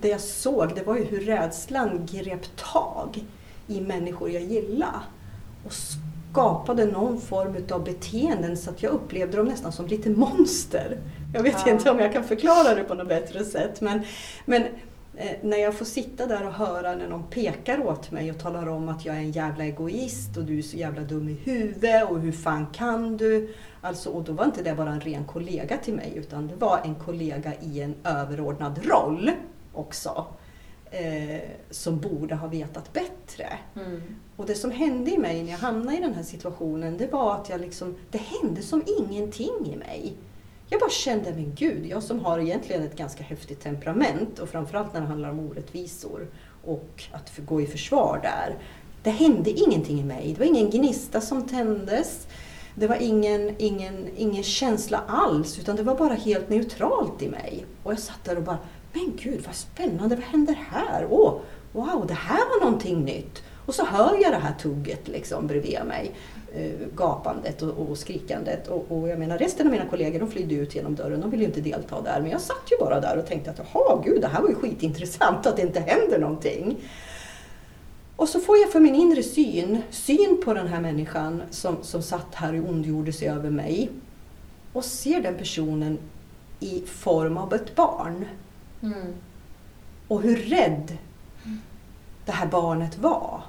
det jag såg det var ju hur rädslan grep tag i människor jag gillade och skapade någon form av beteenden så att jag upplevde dem nästan som lite monster. Jag vet Ja. inte om jag kan förklara det på något bättre sätt men, men eh, när jag får sitta där och höra när någon pekar åt mig och talar om att jag är en jävla egoist och du är så jävla dum i huvudet och hur fan kan du? Alltså, och då var inte det bara en ren kollega till mig utan det var en kollega i en överordnad roll också. Eh, som borde ha vetat bättre. Mm. Och det som hände i mig när jag hamnade i den här situationen det var att jag liksom, det hände som ingenting i mig. Jag bara kände, men gud, jag som har egentligen ett ganska häftigt temperament och framförallt när det handlar om orättvisor och att gå i försvar där. Det hände ingenting i mig. Det var ingen gnista som tändes. Det var ingen, ingen, ingen känsla alls utan det var bara helt neutralt i mig. Och jag satt där och bara, men gud vad spännande, vad händer här? Åh, wow, det här var någonting nytt. Och så hör jag det här tugget liksom bredvid mig. Eh, gapandet och, och skrikandet. Och, och jag menar resten av mina kollegor de flydde ut genom dörren. De ville ju inte delta där. Men jag satt ju bara där och tänkte att jaha, gud det här var ju skitintressant att det inte händer någonting. Och så får jag för min inre syn, syn på den här människan som, som satt här och ondgjorde sig över mig. Och ser den personen i form av ett barn. Mm. Och hur rädd det här barnet var.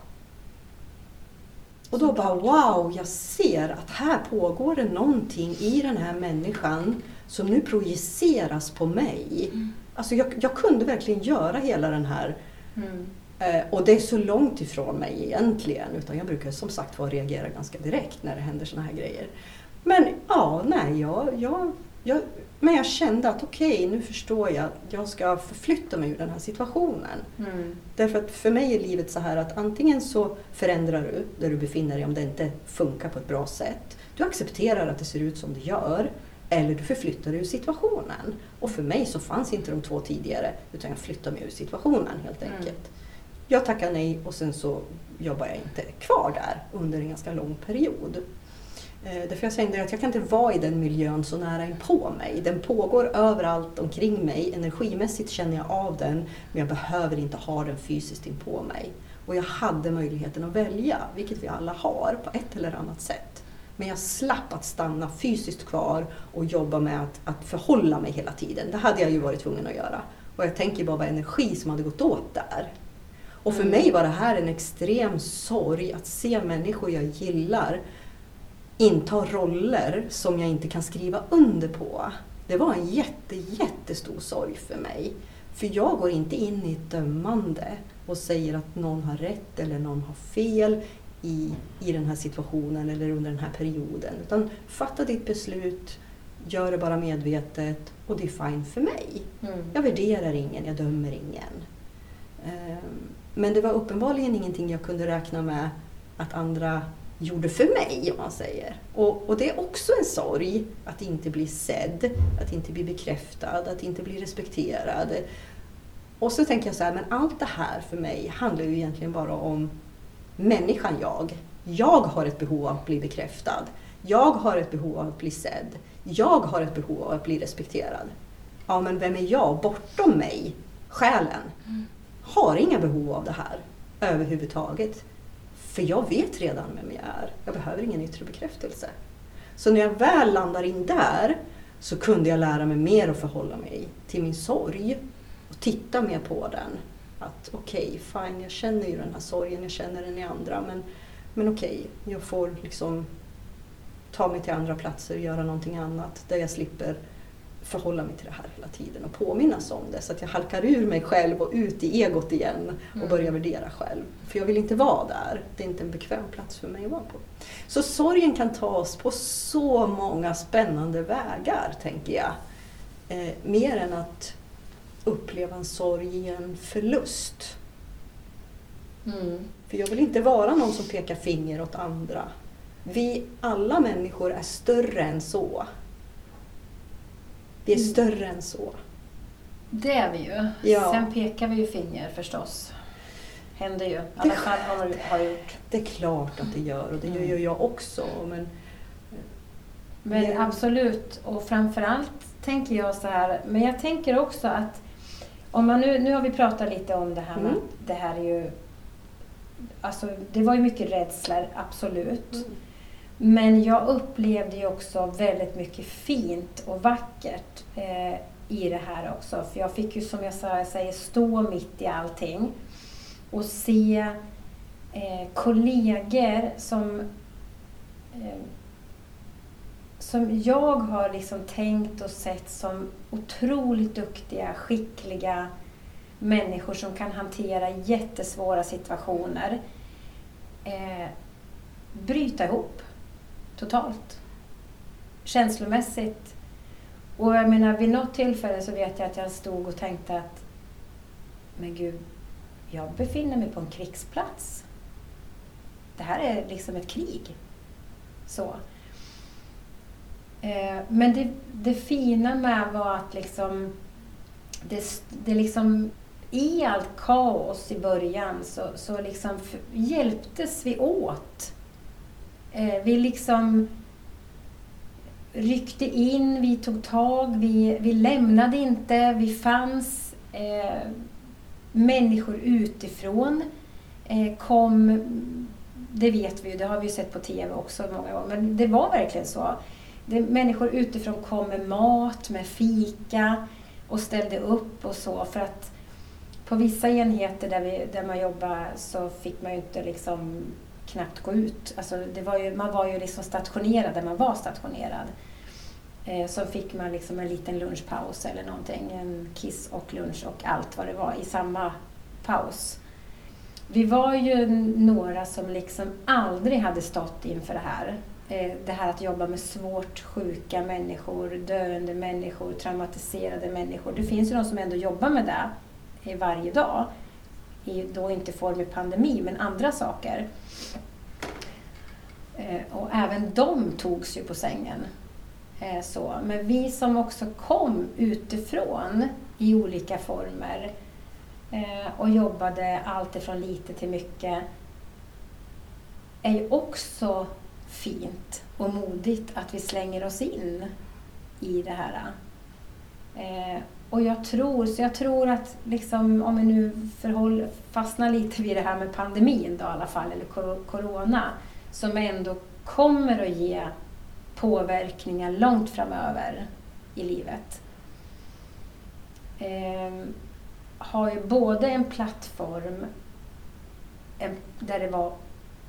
Och då bara wow, jag ser att här pågår det någonting i den här människan som nu projiceras på mig. Alltså jag, jag kunde verkligen göra hela den här Mm. Eh, och det är så långt ifrån mig egentligen. Utan jag brukar som sagt var reagera ganska direkt när det händer såna här grejer. Men ja, nej, jag, jag, jag, men jag kände att okej, nu förstår jag. Jag ska förflytta mig ur den här situationen. Mm. Därför att för mig är livet så här att antingen så förändrar du där du befinner dig om det inte funkar på ett bra sätt. Du accepterar att det ser ut som det gör. Eller du förflyttar dig ur situationen. Och för mig så fanns inte de två tidigare utan jag flyttade mig ur situationen helt Mm. enkelt. Jag tackar nej och sen så jobbar jag inte kvar där under en ganska lång period. Eh, därför jag kände att jag kan inte vara i den miljön så nära inpå mig. Den pågår överallt omkring mig. Energimässigt känner jag av den men jag behöver inte ha den fysiskt inpå mig. Och jag hade möjligheten att välja, vilket vi alla har på ett eller annat sätt. Men jag slapp att stanna fysiskt kvar och jobba med att, att förhålla mig hela tiden. Det hade jag ju varit tvungen att göra. Och jag tänker bara vad energi som hade gått åt där. Och för Mm. mig var det här en extrem sorg att se människor jag gillar inta roller som jag inte kan skriva under på. Det var en jätte, jättestor sorg för mig. För jag går inte in i ett dömande och säger att någon har rätt eller någon har fel i, i den här situationen eller under den här perioden. Utan fatta ditt beslut, gör det bara medvetet och det är fine för mig. Mm. Jag värderar ingen, jag dömer ingen. Ehm, Men det var uppenbarligen ingenting jag kunde räkna med att andra gjorde för mig, om man säger. Och, och det är också en sorg att inte bli sedd, att inte bli bekräftad, att inte bli respekterad. Och så tänker jag så här, men allt det här för mig handlar ju egentligen bara om människan jag. Jag har ett behov av att bli bekräftad. Jag har ett behov av att bli sedd. Jag har ett behov av att bli respekterad. Ja, men vem är jag bortom mig? Själen. Har inga behov av det här överhuvudtaget. För jag vet redan vem jag är. Jag behöver ingen yttre bekräftelse. Så när jag väl landar in där så kunde jag lära mig mer att förhålla mig till min sorg och titta mer på den. Att okej, okay, fine, jag känner ju den här sorgen, jag känner den i andra, men, men okej, okay, jag får liksom ta mig till andra platser och göra någonting annat där jag slipper förhålla mig till det här hela tiden och påminnas om det så att jag halkar ur mig själv och ut i egot igen och Mm. börjar värdera själv. För jag vill inte vara där. Det är inte en bekväm plats för mig att vara på. Så sorgen kan tas på så många spännande vägar, tänker jag. Eh, mer än att uppleva en sorg i en förlust. Mm. För jag vill inte vara någon som pekar finger åt andra. Vi alla människor är större än så. Vi är Mm. större än så. Det är vi ju. Ja. Sen pekar vi ju finger förstås. Händer ju. I alla fall har det har det gjort. Det är klart att det gör och det gör Mm. ju jag också. Men Men Ja. absolut, och framförallt tänker jag så här, men jag tänker också att om man nu, nu har vi pratat lite om det här med Mm. att det här är ju, alltså det var ju mycket rädslor, absolut. Men jag upplevde ju också väldigt mycket fint och vackert eh, i det här också. För jag fick ju som jag säger, stå mitt i allting och se eh, kollegor som eh, som jag har liksom tänkt och sett som otroligt duktiga, skickliga människor som kan hantera jättesvåra situationer eh, bryta ihop totalt. Känslomässigt. Och jag menar, vid något tillfälle så vet jag att jag stod och tänkte att men gud, jag befinner mig på en krigsplats. Det här är liksom ett krig. Så. Eh, Men det, det fina med var att liksom det, det liksom i allt kaos i början så, så liksom hjälptes vi åt. Eh, vi liksom ryckte in, vi tog tag, vi, vi lämnade inte, vi fanns. Eh, människor utifrån eh, kom, det vet vi ju, det har vi ju sett på TV också många gånger, men det var verkligen så. Det, människor utifrån kom med mat, med fika och ställde upp och så för att på vissa enheter där, vi, där man jobbar så fick man ju inte liksom knappt gå ut. Alltså det var ju, man var ju liksom stationerad där man var stationerad. Eh, så fick man liksom en liten lunchpaus eller någonting, en kiss och lunch och allt vad det var i samma paus. Vi var ju några som liksom aldrig hade stått inför det här. Eh, det här att jobba med svårt sjuka människor, döende människor, traumatiserade människor. Det finns ju de som ändå jobbar med det varje dag. I, då inte form av pandemi, men andra saker. Eh, Och även de togs ju på sängen. Eh, Så. Men vi som också kom utifrån i olika former eh, och jobbade allt ifrån lite till mycket är ju också fint och modigt att vi slänger oss in i det här. Eh, och jag tror, så jag tror att liksom, om vi nu förhåll, fastnar lite vid det här med pandemin då i alla fall, eller corona, som ändå kommer att ge påverkningar långt framöver i livet. Eh, har ju både en plattform en, där det var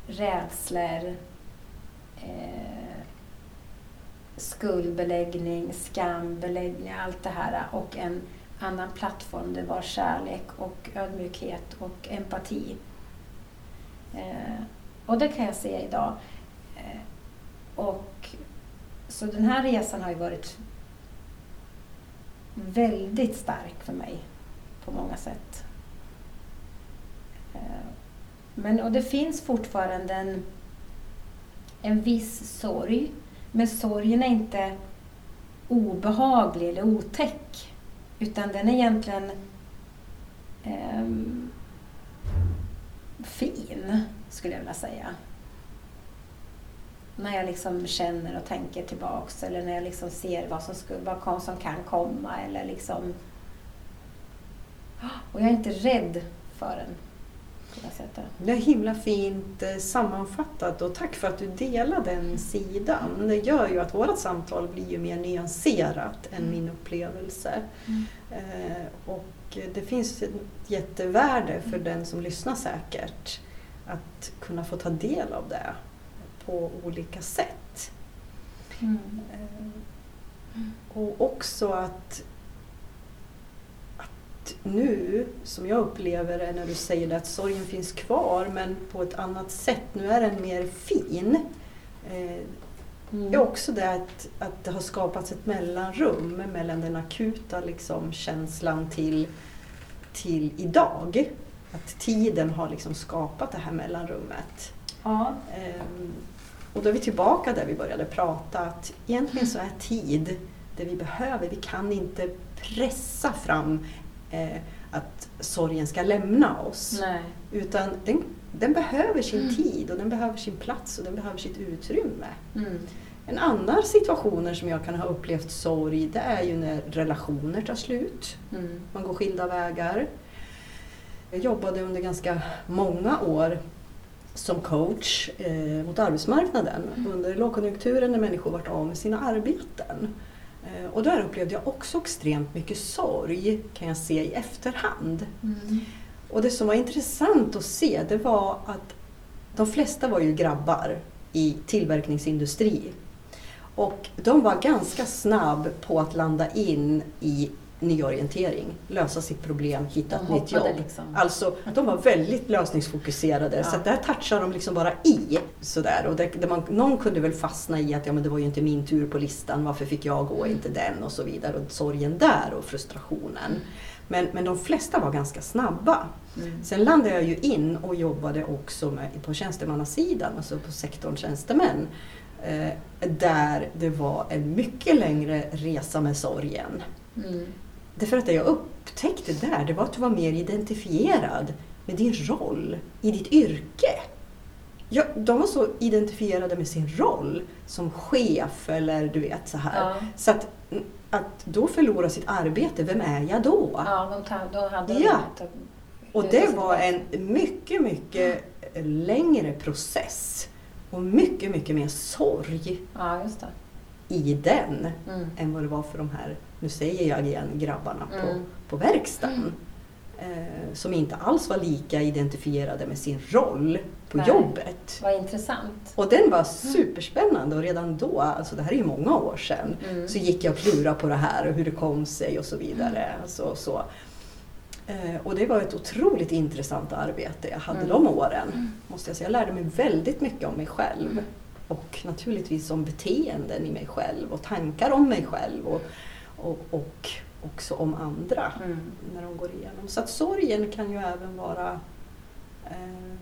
rädslor, eh, skuldbeläggning, skambeläggning, allt det här och en annan plattform. Det var kärlek och ödmjukhet och empati. Eh, och det kan jag se idag. Eh, och, så den här resan har ju varit väldigt stark för mig på många sätt. Eh, men, och det finns fortfarande en, en viss sorg, men sorgen är inte obehaglig eller otäck. Utan den är egentligen eh, fin, skulle jag vilja säga. När jag liksom känner och tänker tillbaks eller när jag liksom ser vad som, skulle, vad som kan komma. Eller liksom... Och jag är inte rädd för den det är himla fint eh, sammanfattat och tack för att du delar den sidan. Det gör ju att vårt samtal blir ju mer nyanserat än mm. min upplevelse. Mm. Eh, och det finns ett jättevärde för den som lyssnar säkert att kunna få ta del av det på olika sätt. Mm. Eh, och också att nu, som jag upplever det när du säger det, att sorgen finns kvar men på ett annat sätt. Nu är den mer fin. Eh, mm. är också det att, att det har skapats ett mellanrum mellan den akuta liksom, känslan till, till idag. Att tiden har liksom skapat det här mellanrummet. Ja. Um, och då är vi tillbaka där vi började prata, att egentligen så är tid det vi behöver. Vi kan inte pressa fram eh, att sorgen ska lämna oss. Nej. Utan den, den behöver sin mm. tid och den behöver sin plats och den behöver sitt utrymme. Mm. En annan situation som jag kan ha upplevt sorg det är ju när relationer tar slut. Mm. Man går skilda vägar. Jag jobbade under ganska många år som coach eh, mot arbetsmarknaden mm. under lågkonjunkturen när människor varit av med sina arbeten. Eh, och där upplevde jag också extremt mycket sorg, kan jag se i efterhand. Mm. Och det som var intressant att se, det var att de flesta var ju grabbar i tillverkningsindustri. Och de var ganska snabb på att landa in i nyorientering, lösa sitt problem, hitta ett nytt jobb. Liksom. Alltså, de var väldigt lösningsfokuserade ja. så där touchade de liksom bara i. Sådär. Och det, det man, någon kunde väl fastna i att ja, men det var ju inte min tur på listan, varför fick jag gå, mm. inte den och så vidare. Och sorgen där och frustrationen. Mm. Men, men de flesta var ganska snabba. Mm. Sen landade jag ju in och jobbade också med, på tjänstemannasidan, alltså på sektorn tjänstemän. Eh, där det var en mycket längre resa med sorgen. Mm. Därför att det jag upptäckte där, det var att du var mer identifierad med din roll i ditt yrke. Ja, de var så identifierade med sin roll som chef eller du vet så här. Ja. Så att, att då förlora sitt arbete, vem är jag då? Ja, de, de hade ja. Och det var en mycket, mycket längre process och mycket, mycket mer sorg ja, i den mm. än vad det var för de här nu säger jag igen, grabbarna mm. på, på verkstaden. Mm. Eh, som inte alls var lika identifierade med sin roll på Nej. jobbet. Vad intressant. Och den var superspännande och redan då, alltså det här är ju många år sedan, mm. så gick jag och klurade på det här och hur det kom sig och så vidare. Mm. Alltså, så. Eh, och det var ett otroligt intressant arbete jag hade mm. de åren. Mm. Måste jag säga. Jag lärde mig väldigt mycket om mig själv. Och naturligtvis om beteenden i mig själv och tankar om mig själv. Och, och, och också om andra mm. när de går igenom. Så att sorgen kan ju även vara eh,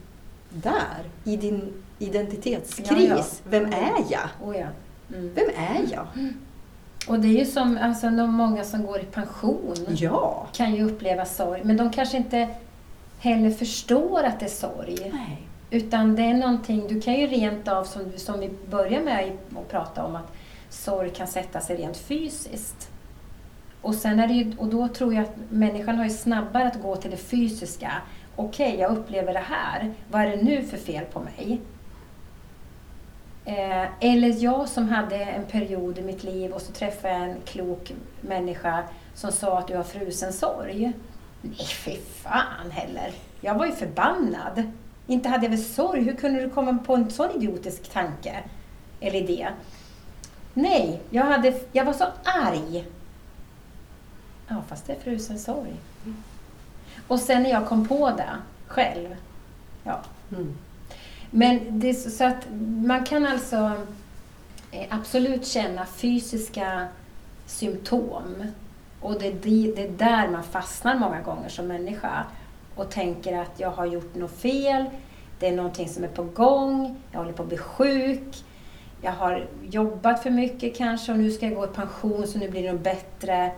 där, i din identitetskris. Ja, ja. Vem är jag? Oh, ja. mm. Vem är jag? Mm. Och det är ju som alltså, de många som går i pension kan ju uppleva sorg, men de kanske inte heller förstår att det är sorg. Nej. Utan det är någonting, du kan ju rent av, som, som vi börjar med att prata om, att sorg kan sätta sig rent fysiskt. Och, sen är det ju, och då tror jag att människan har ju snabbare att gå till det fysiska. Okej, okay, jag upplever det här. Vad är det nu för fel på mig? Eh, eller jag som hade en period i mitt liv och så träffade jag en klok människa som sa att du har frusen sorg. Nej, fy fan heller. Jag var ju förbannad. Inte hade jag väl sorg. Hur kunde du komma på en sån idiotisk tanke? Eller idé? Nej, jag, hade, jag var så arg Ja, fast det är frusen sorg. Och sen när jag kom på det själv, ja. Mm. Men det så att man kan alltså eh, absolut känna fysiska symptom. Och det är där man fastnar många gånger som människa och tänker att jag har gjort något fel, det är någonting som är på gång, jag håller på att bli sjuk, jag har jobbat för mycket kanske och nu ska jag gå i pension så nu blir det nog bättre.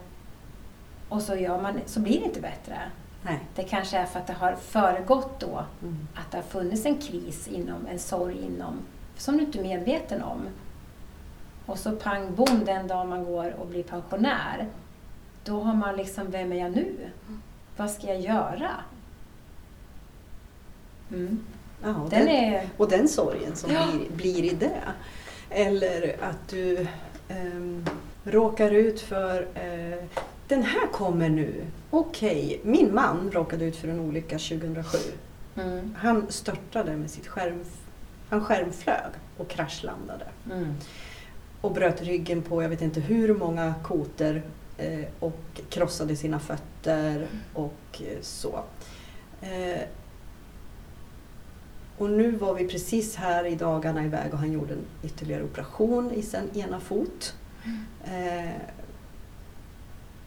Och så, gör man, så blir det inte bättre. Nej. Det kanske är för att det har föregått då Mm. att det har funnits en kris inom, en sorg inom, som du inte är medveten om. Och så pang bom den dag man går och blir pensionär. Då har man liksom, vem är jag nu? Vad ska jag göra? Mm. Ja, och Den den, är... och den sorgen som Ja. blir, blir i det. Eller att du ehm, råkar ut för eh, den här kommer nu. Okej, min man råkade ut för en olycka 2007. Mm. Han störtade med sitt skärm... Han skärmflög och kraschlandade. Mm. Och bröt ryggen på jag vet inte hur många koter eh, och krossade sina fötter och eh, så. Eh, och nu var vi precis här i dagarna iväg och han gjorde en ytterligare operation i sin ena fot. Eh,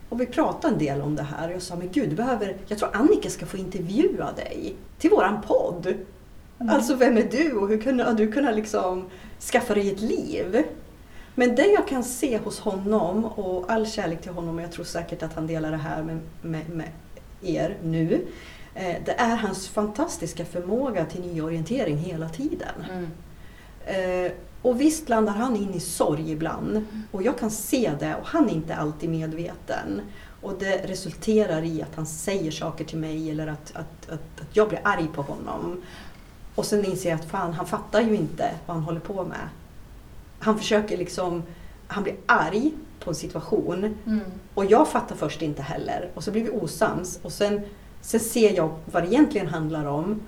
och vi pratade en del om det här och jag sa, men gud, du behöver, jag tror Annika ska få intervjua dig till våran podd. Mm. Alltså vem är du och hur kunde du kunna liksom skaffa dig ett liv? Men det jag kan se hos honom och all kärlek till honom och jag tror säkert att han delar det här med, med, med er nu. Eh, det är hans fantastiska förmåga till nyorientering hela tiden. Mm. Eh, och visst landar han in i sorg ibland och jag kan se det och han är inte alltid medveten. Och det resulterar i att han säger saker till mig eller att, att, att, att jag blir arg på honom. Och sen inser jag att fan, han fattar ju inte vad han håller på med. Han försöker liksom, han blir arg på en situation Mm. och jag fattar först inte heller. Och så blir vi osams. Och sen, sen ser jag vad det egentligen handlar om.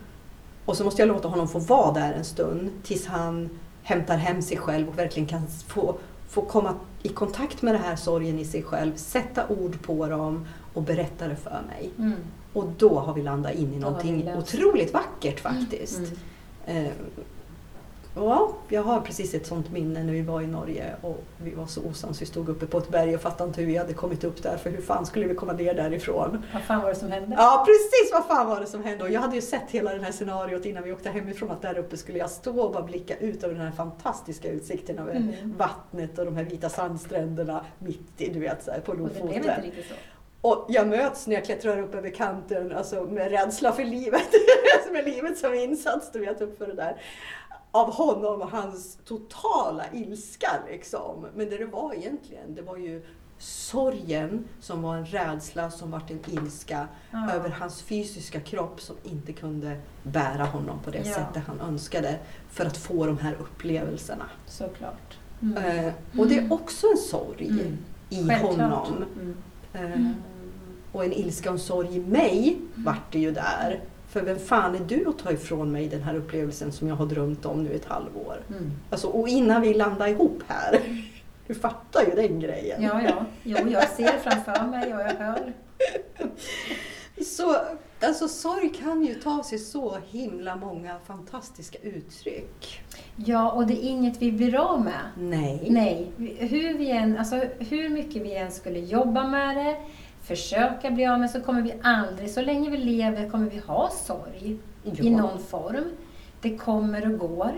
Och så måste jag låta honom få vara där en stund tills han hämtar hem sig själv och verkligen kan få, få komma i kontakt med den här sorgen i sig själv, sätta ord på dem och berätta det för mig. Mm. Och då har vi landat in i någonting otroligt vackert faktiskt. Mm. Eh, ja, jag har precis ett sånt minne när vi var i Norge och vi var så osams. Vi stod uppe på ett berg och fattade inte hur vi hade kommit upp där för hur fan skulle vi komma ner därifrån? Vad fan var det som hände? Ja precis, vad fan var det som hände? Och jag hade ju sett hela det här scenariot innan vi åkte hemifrån att där uppe skulle jag stå och bara blicka ut över den här fantastiska utsikten över Mm. vattnet och de här vita sandstränderna mitt i, du vet, så här, på Och det blev Lofoten. inte riktigt så. Och jag möts när jag klättrar upp över kanten, alltså med rädsla för livet. [laughs] med livet som insats, du vet, upp för det där. Av honom och hans totala ilska liksom. Men det det var egentligen, det var ju sorgen som var en rädsla som vart en ilska Ja. över hans fysiska kropp som inte kunde bära honom på det Ja. sättet han önskade för att få de här upplevelserna. Såklart. Eh, och det är också en sorg Mm. i Självklart. honom. Mm. Eh, Mm. och en ilska och en sorg i mig vart det ju där. För vem fan är du att ta ifrån mig den här upplevelsen som jag har drömt om nu ett halvår? Mm. Alltså, och innan vi landar ihop här. [laughs] Du fattar ju den grejen. Ja, ja. Jo, jag ser framför mig och jag hör. [laughs] Så, alltså, sorg kan ju ta sig så himla många fantastiska uttryck. Ja, och det är inget vi blir av med. Nej. Nej, hur, vi än, alltså, hur mycket vi än skulle jobba med det, försöka bli av med så kommer vi aldrig, så länge vi lever kommer vi ha sorg i Ja. någon form. Det kommer och går.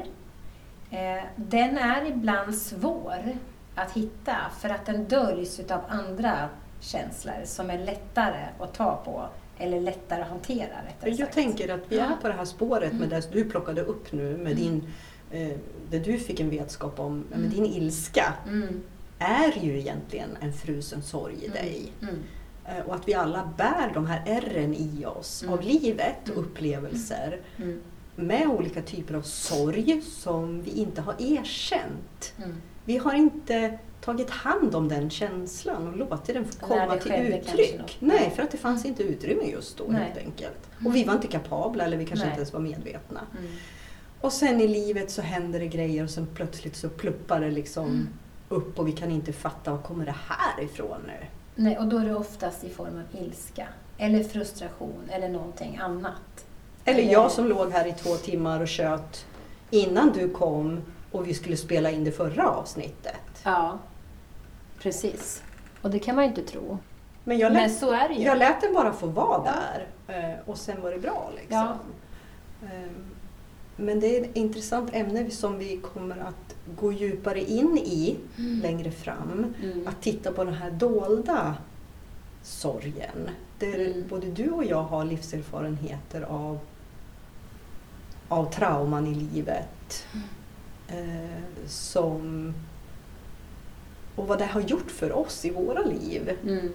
Eh, den är ibland svår att hitta för att den döljs utav andra känslor som är lättare att ta på eller lättare att hantera. Jag sagt. tänker att vi är på det här spåret med Mm. det du plockade upp nu, med din, eh, det du fick en vetskap om, med Mm. din ilska, Mm, är ju egentligen en frusen sorg i mm, dig. Mm. Eh, Och att vi alla bär de här ärren i oss Mm. av livet och Mm. upplevelser Mm. med olika typer av sorg som vi inte har erkänt. Mm. Vi har inte tagit hand om den känslan och låtit den få komma till uttryck. Nej, för att det fanns inte utrymme just då Nej. helt enkelt. Och vi var inte kapabla eller vi kanske Nej. inte ens var medvetna. Mm. Och sen i livet så händer det grejer och sen plötsligt så pluppar det liksom Mm. upp och vi kan inte fatta var kommer det här ifrån nu? Nej, och då är det oftast i form av ilska. Eller frustration eller någonting annat. Eller jag som låg här i två timmar och tjöt innan du kom och vi skulle spela in det förra avsnittet. Ja, precis. Och det kan man ju inte tro. Men jag lät, Men så är det ju. jag lät den bara få vara där eh, och sen var det bra. Liksom. Ja. Ehm, Men det är ett intressant ämne som vi kommer att gå djupare in i längre fram. Mm. Att titta på den här dolda sorgen. Där Mm. både du och jag har livserfarenheter av, av trauman i livet. Eh, som, och vad det har gjort för oss i våra liv. Mm.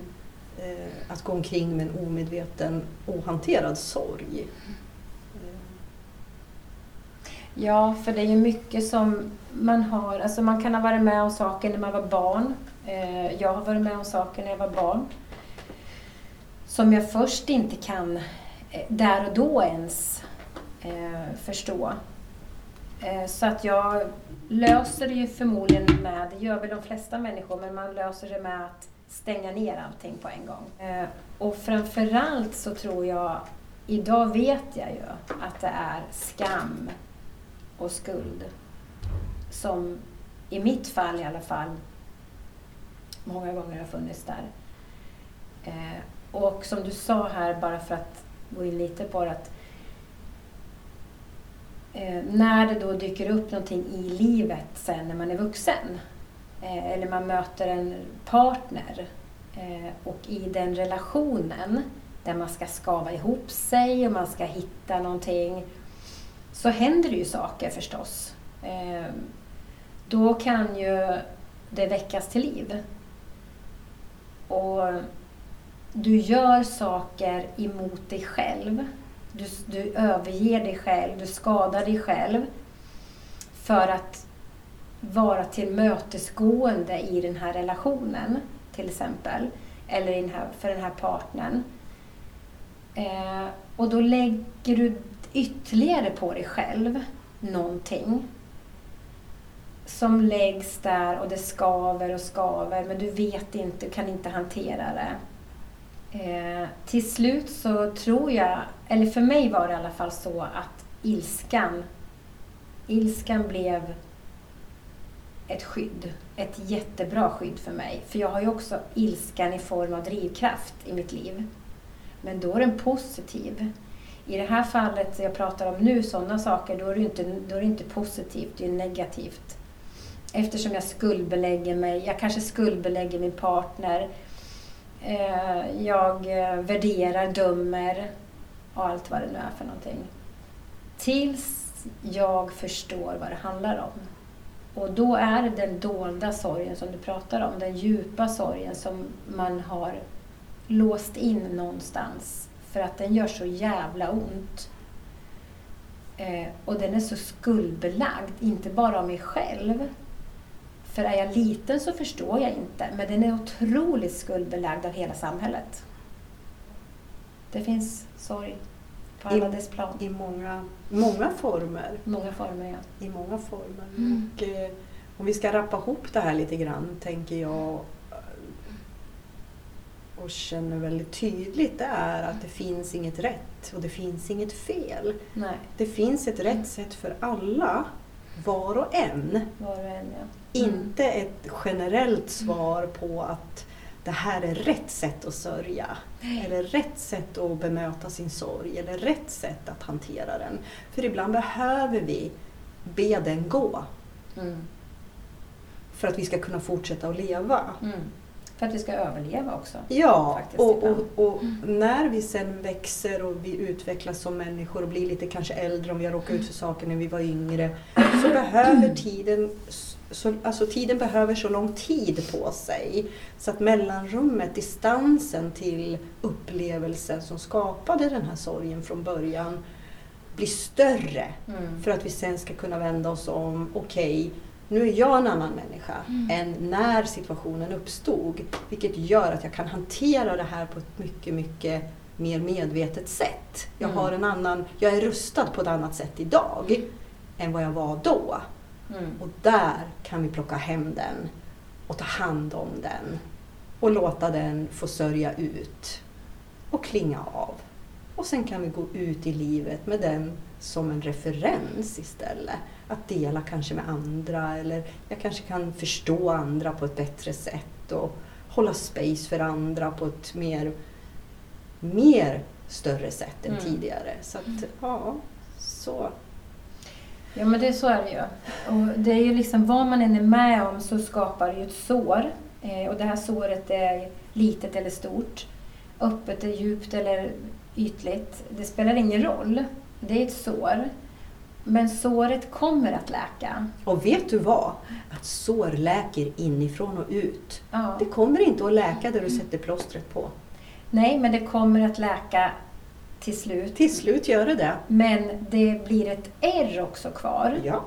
Eh, att gå omkring med en omedveten, ohanterad sorg. Ja, för det är ju mycket som man har. Alltså man kan ha varit med om saker när man var barn. Eh, jag har varit med om saker när jag var barn. Som jag först inte kan eh, där och då ens eh, förstå. Så att jag löser det ju förmodligen med, det gör väl de flesta människor, men man löser det med att stänga ner allting på en gång. Och framförallt så tror jag, idag vet jag ju att det är skam och skuld som i mitt fall i alla fall många gånger har funnits där. Eh, och som du sa här, bara för att gå in lite på det, att eh, när det då dyker upp någonting i livet sen när man är vuxen eh, eller man möter en partner eh, och i den relationen där man ska skava ihop sig och man ska hitta någonting så händer det ju saker förstås. Eh, då kan ju det väckas till liv. Och du gör saker emot dig själv. Du, du överger dig själv, du skadar dig själv för att vara tillmötesgående i den här relationen, till exempel. Eller den här, för den här partnern. Eh, och då lägger du ytterligare på dig själv någonting som läggs där och det skaver och skaver men du vet inte, du kan inte hantera det. Eh, till slut så tror jag, eller för mig var det i alla fall så att ilskan, ilskan blev ett skydd. Ett jättebra skydd för mig. För jag har ju också ilskan i form av drivkraft i mitt liv. Men då är den positiv. I det här fallet jag pratar om nu, sådana saker, då är det ju inte, då är det inte positivt, det är negativt. Eftersom jag skuldbelägger mig, jag kanske skuldbelägger min partner. Eh, jag eh, värderar, dömer och allt vad det nu är för någonting. Tills jag förstår vad det handlar om. Och då är det den dolda sorgen som du pratar om, den djupa sorgen som man har låst in någonstans för att den gör så jävla ont. Eh, och den är så skuldbelagd, inte bara av mig själv. För är jag liten så förstår jag inte, men den är otroligt skuldbelagd av hela samhället. Det finns sorg på alla I- dess plan. I många, många former. Många former, ja. I många former. Mm. Och, eh, om vi ska rappa ihop det här lite grann, tänker jag och känner väldigt tydligt, det är att det finns inget rätt och det finns inget fel. Nej, Det finns ett rätt sätt för alla, var och en. var och en, ja. Inte ett generellt svar på att det här är rätt sätt att sörja. Eller rätt sätt att bemöta sin sorg. Eller rätt sätt att hantera den. För ibland behöver vi be den gå. Mm. För att vi ska kunna fortsätta att leva. Mm. För att vi ska överleva också. Ja, Faktiskt och, och, och när vi sen växer och vi utvecklas som människor och blir lite kanske äldre om vi har råkat ut för saker när vi var yngre. Så [clears throat] behöver tiden, så, alltså tiden behöver så lång tid på sig. Så att mellanrummet, distansen till upplevelsen som skapade den här sorgen från början blir större. Mm. För att vi sen ska kunna vända oss om. Okej, nu är jag en annan människa Mm. än när situationen uppstod. Vilket gör att jag kan hantera det här på ett mycket, mycket mer medvetet sätt. Jag, Mm. har en annan, jag är rustad på ett annat sätt idag än vad jag var då. Mm. Och där kan vi plocka hem den och ta hand om den och låta den få sörja ut och klinga av. Och sen kan vi gå ut i livet med den som en referens istället. Att dela kanske med andra eller jag kanske kan förstå andra på ett bättre sätt och hålla space för andra på ett mer, mer större sätt än Mm. tidigare. Så att, ja, så. Ja men det, så är det ju. Och det är ju liksom vad man än är med om så skapar det ju ett sår. Eh, och det här såret är litet eller stort. Öppet eller djupt eller ytligt. Det spelar ingen roll. Det är ett sår. Men såret kommer att läka. Och vet du vad? Att sår läker inifrån och ut. Ja. Det kommer inte att läka där du sätter plåstret på. Nej, men det kommer att läka till slut. Till slut gör det det. Men det blir ett ärr också kvar. Ja.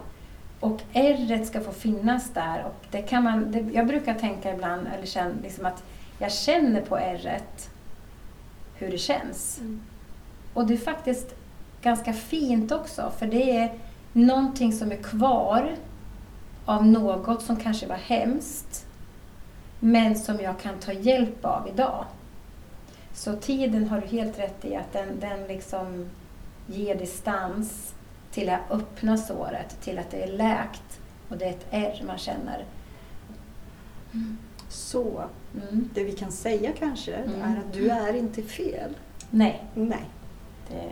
Och ärret ska få finnas där. Och det kan man, det, jag brukar tänka ibland, eller känna, liksom att jag känner på ärret hur det känns. Mm. Och det är faktiskt ganska fint också, för det är någonting som är kvar av något som kanske var hemskt, men som jag kan ta hjälp av idag. Så tiden har du helt rätt i att den, den liksom ger distans till att öppna såret, till att det är läkt och det är ett ärr man känner. Så Mm. det vi kan säga kanske Mm. är att du är inte fel. Nej, Nej, det,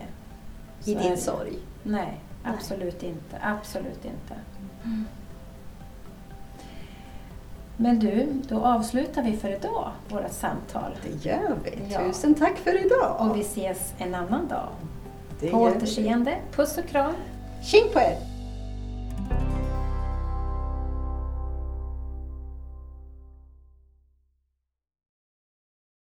i din det. sorg. Nej, absolut inte. Absolut inte. Men du, då avslutar vi för idag, vårt samtal. Det gör vi. Ja. Tusen tack för idag. Och vi ses en annan dag. det På gör vi. återseende. Puss och kram. Tjing på er!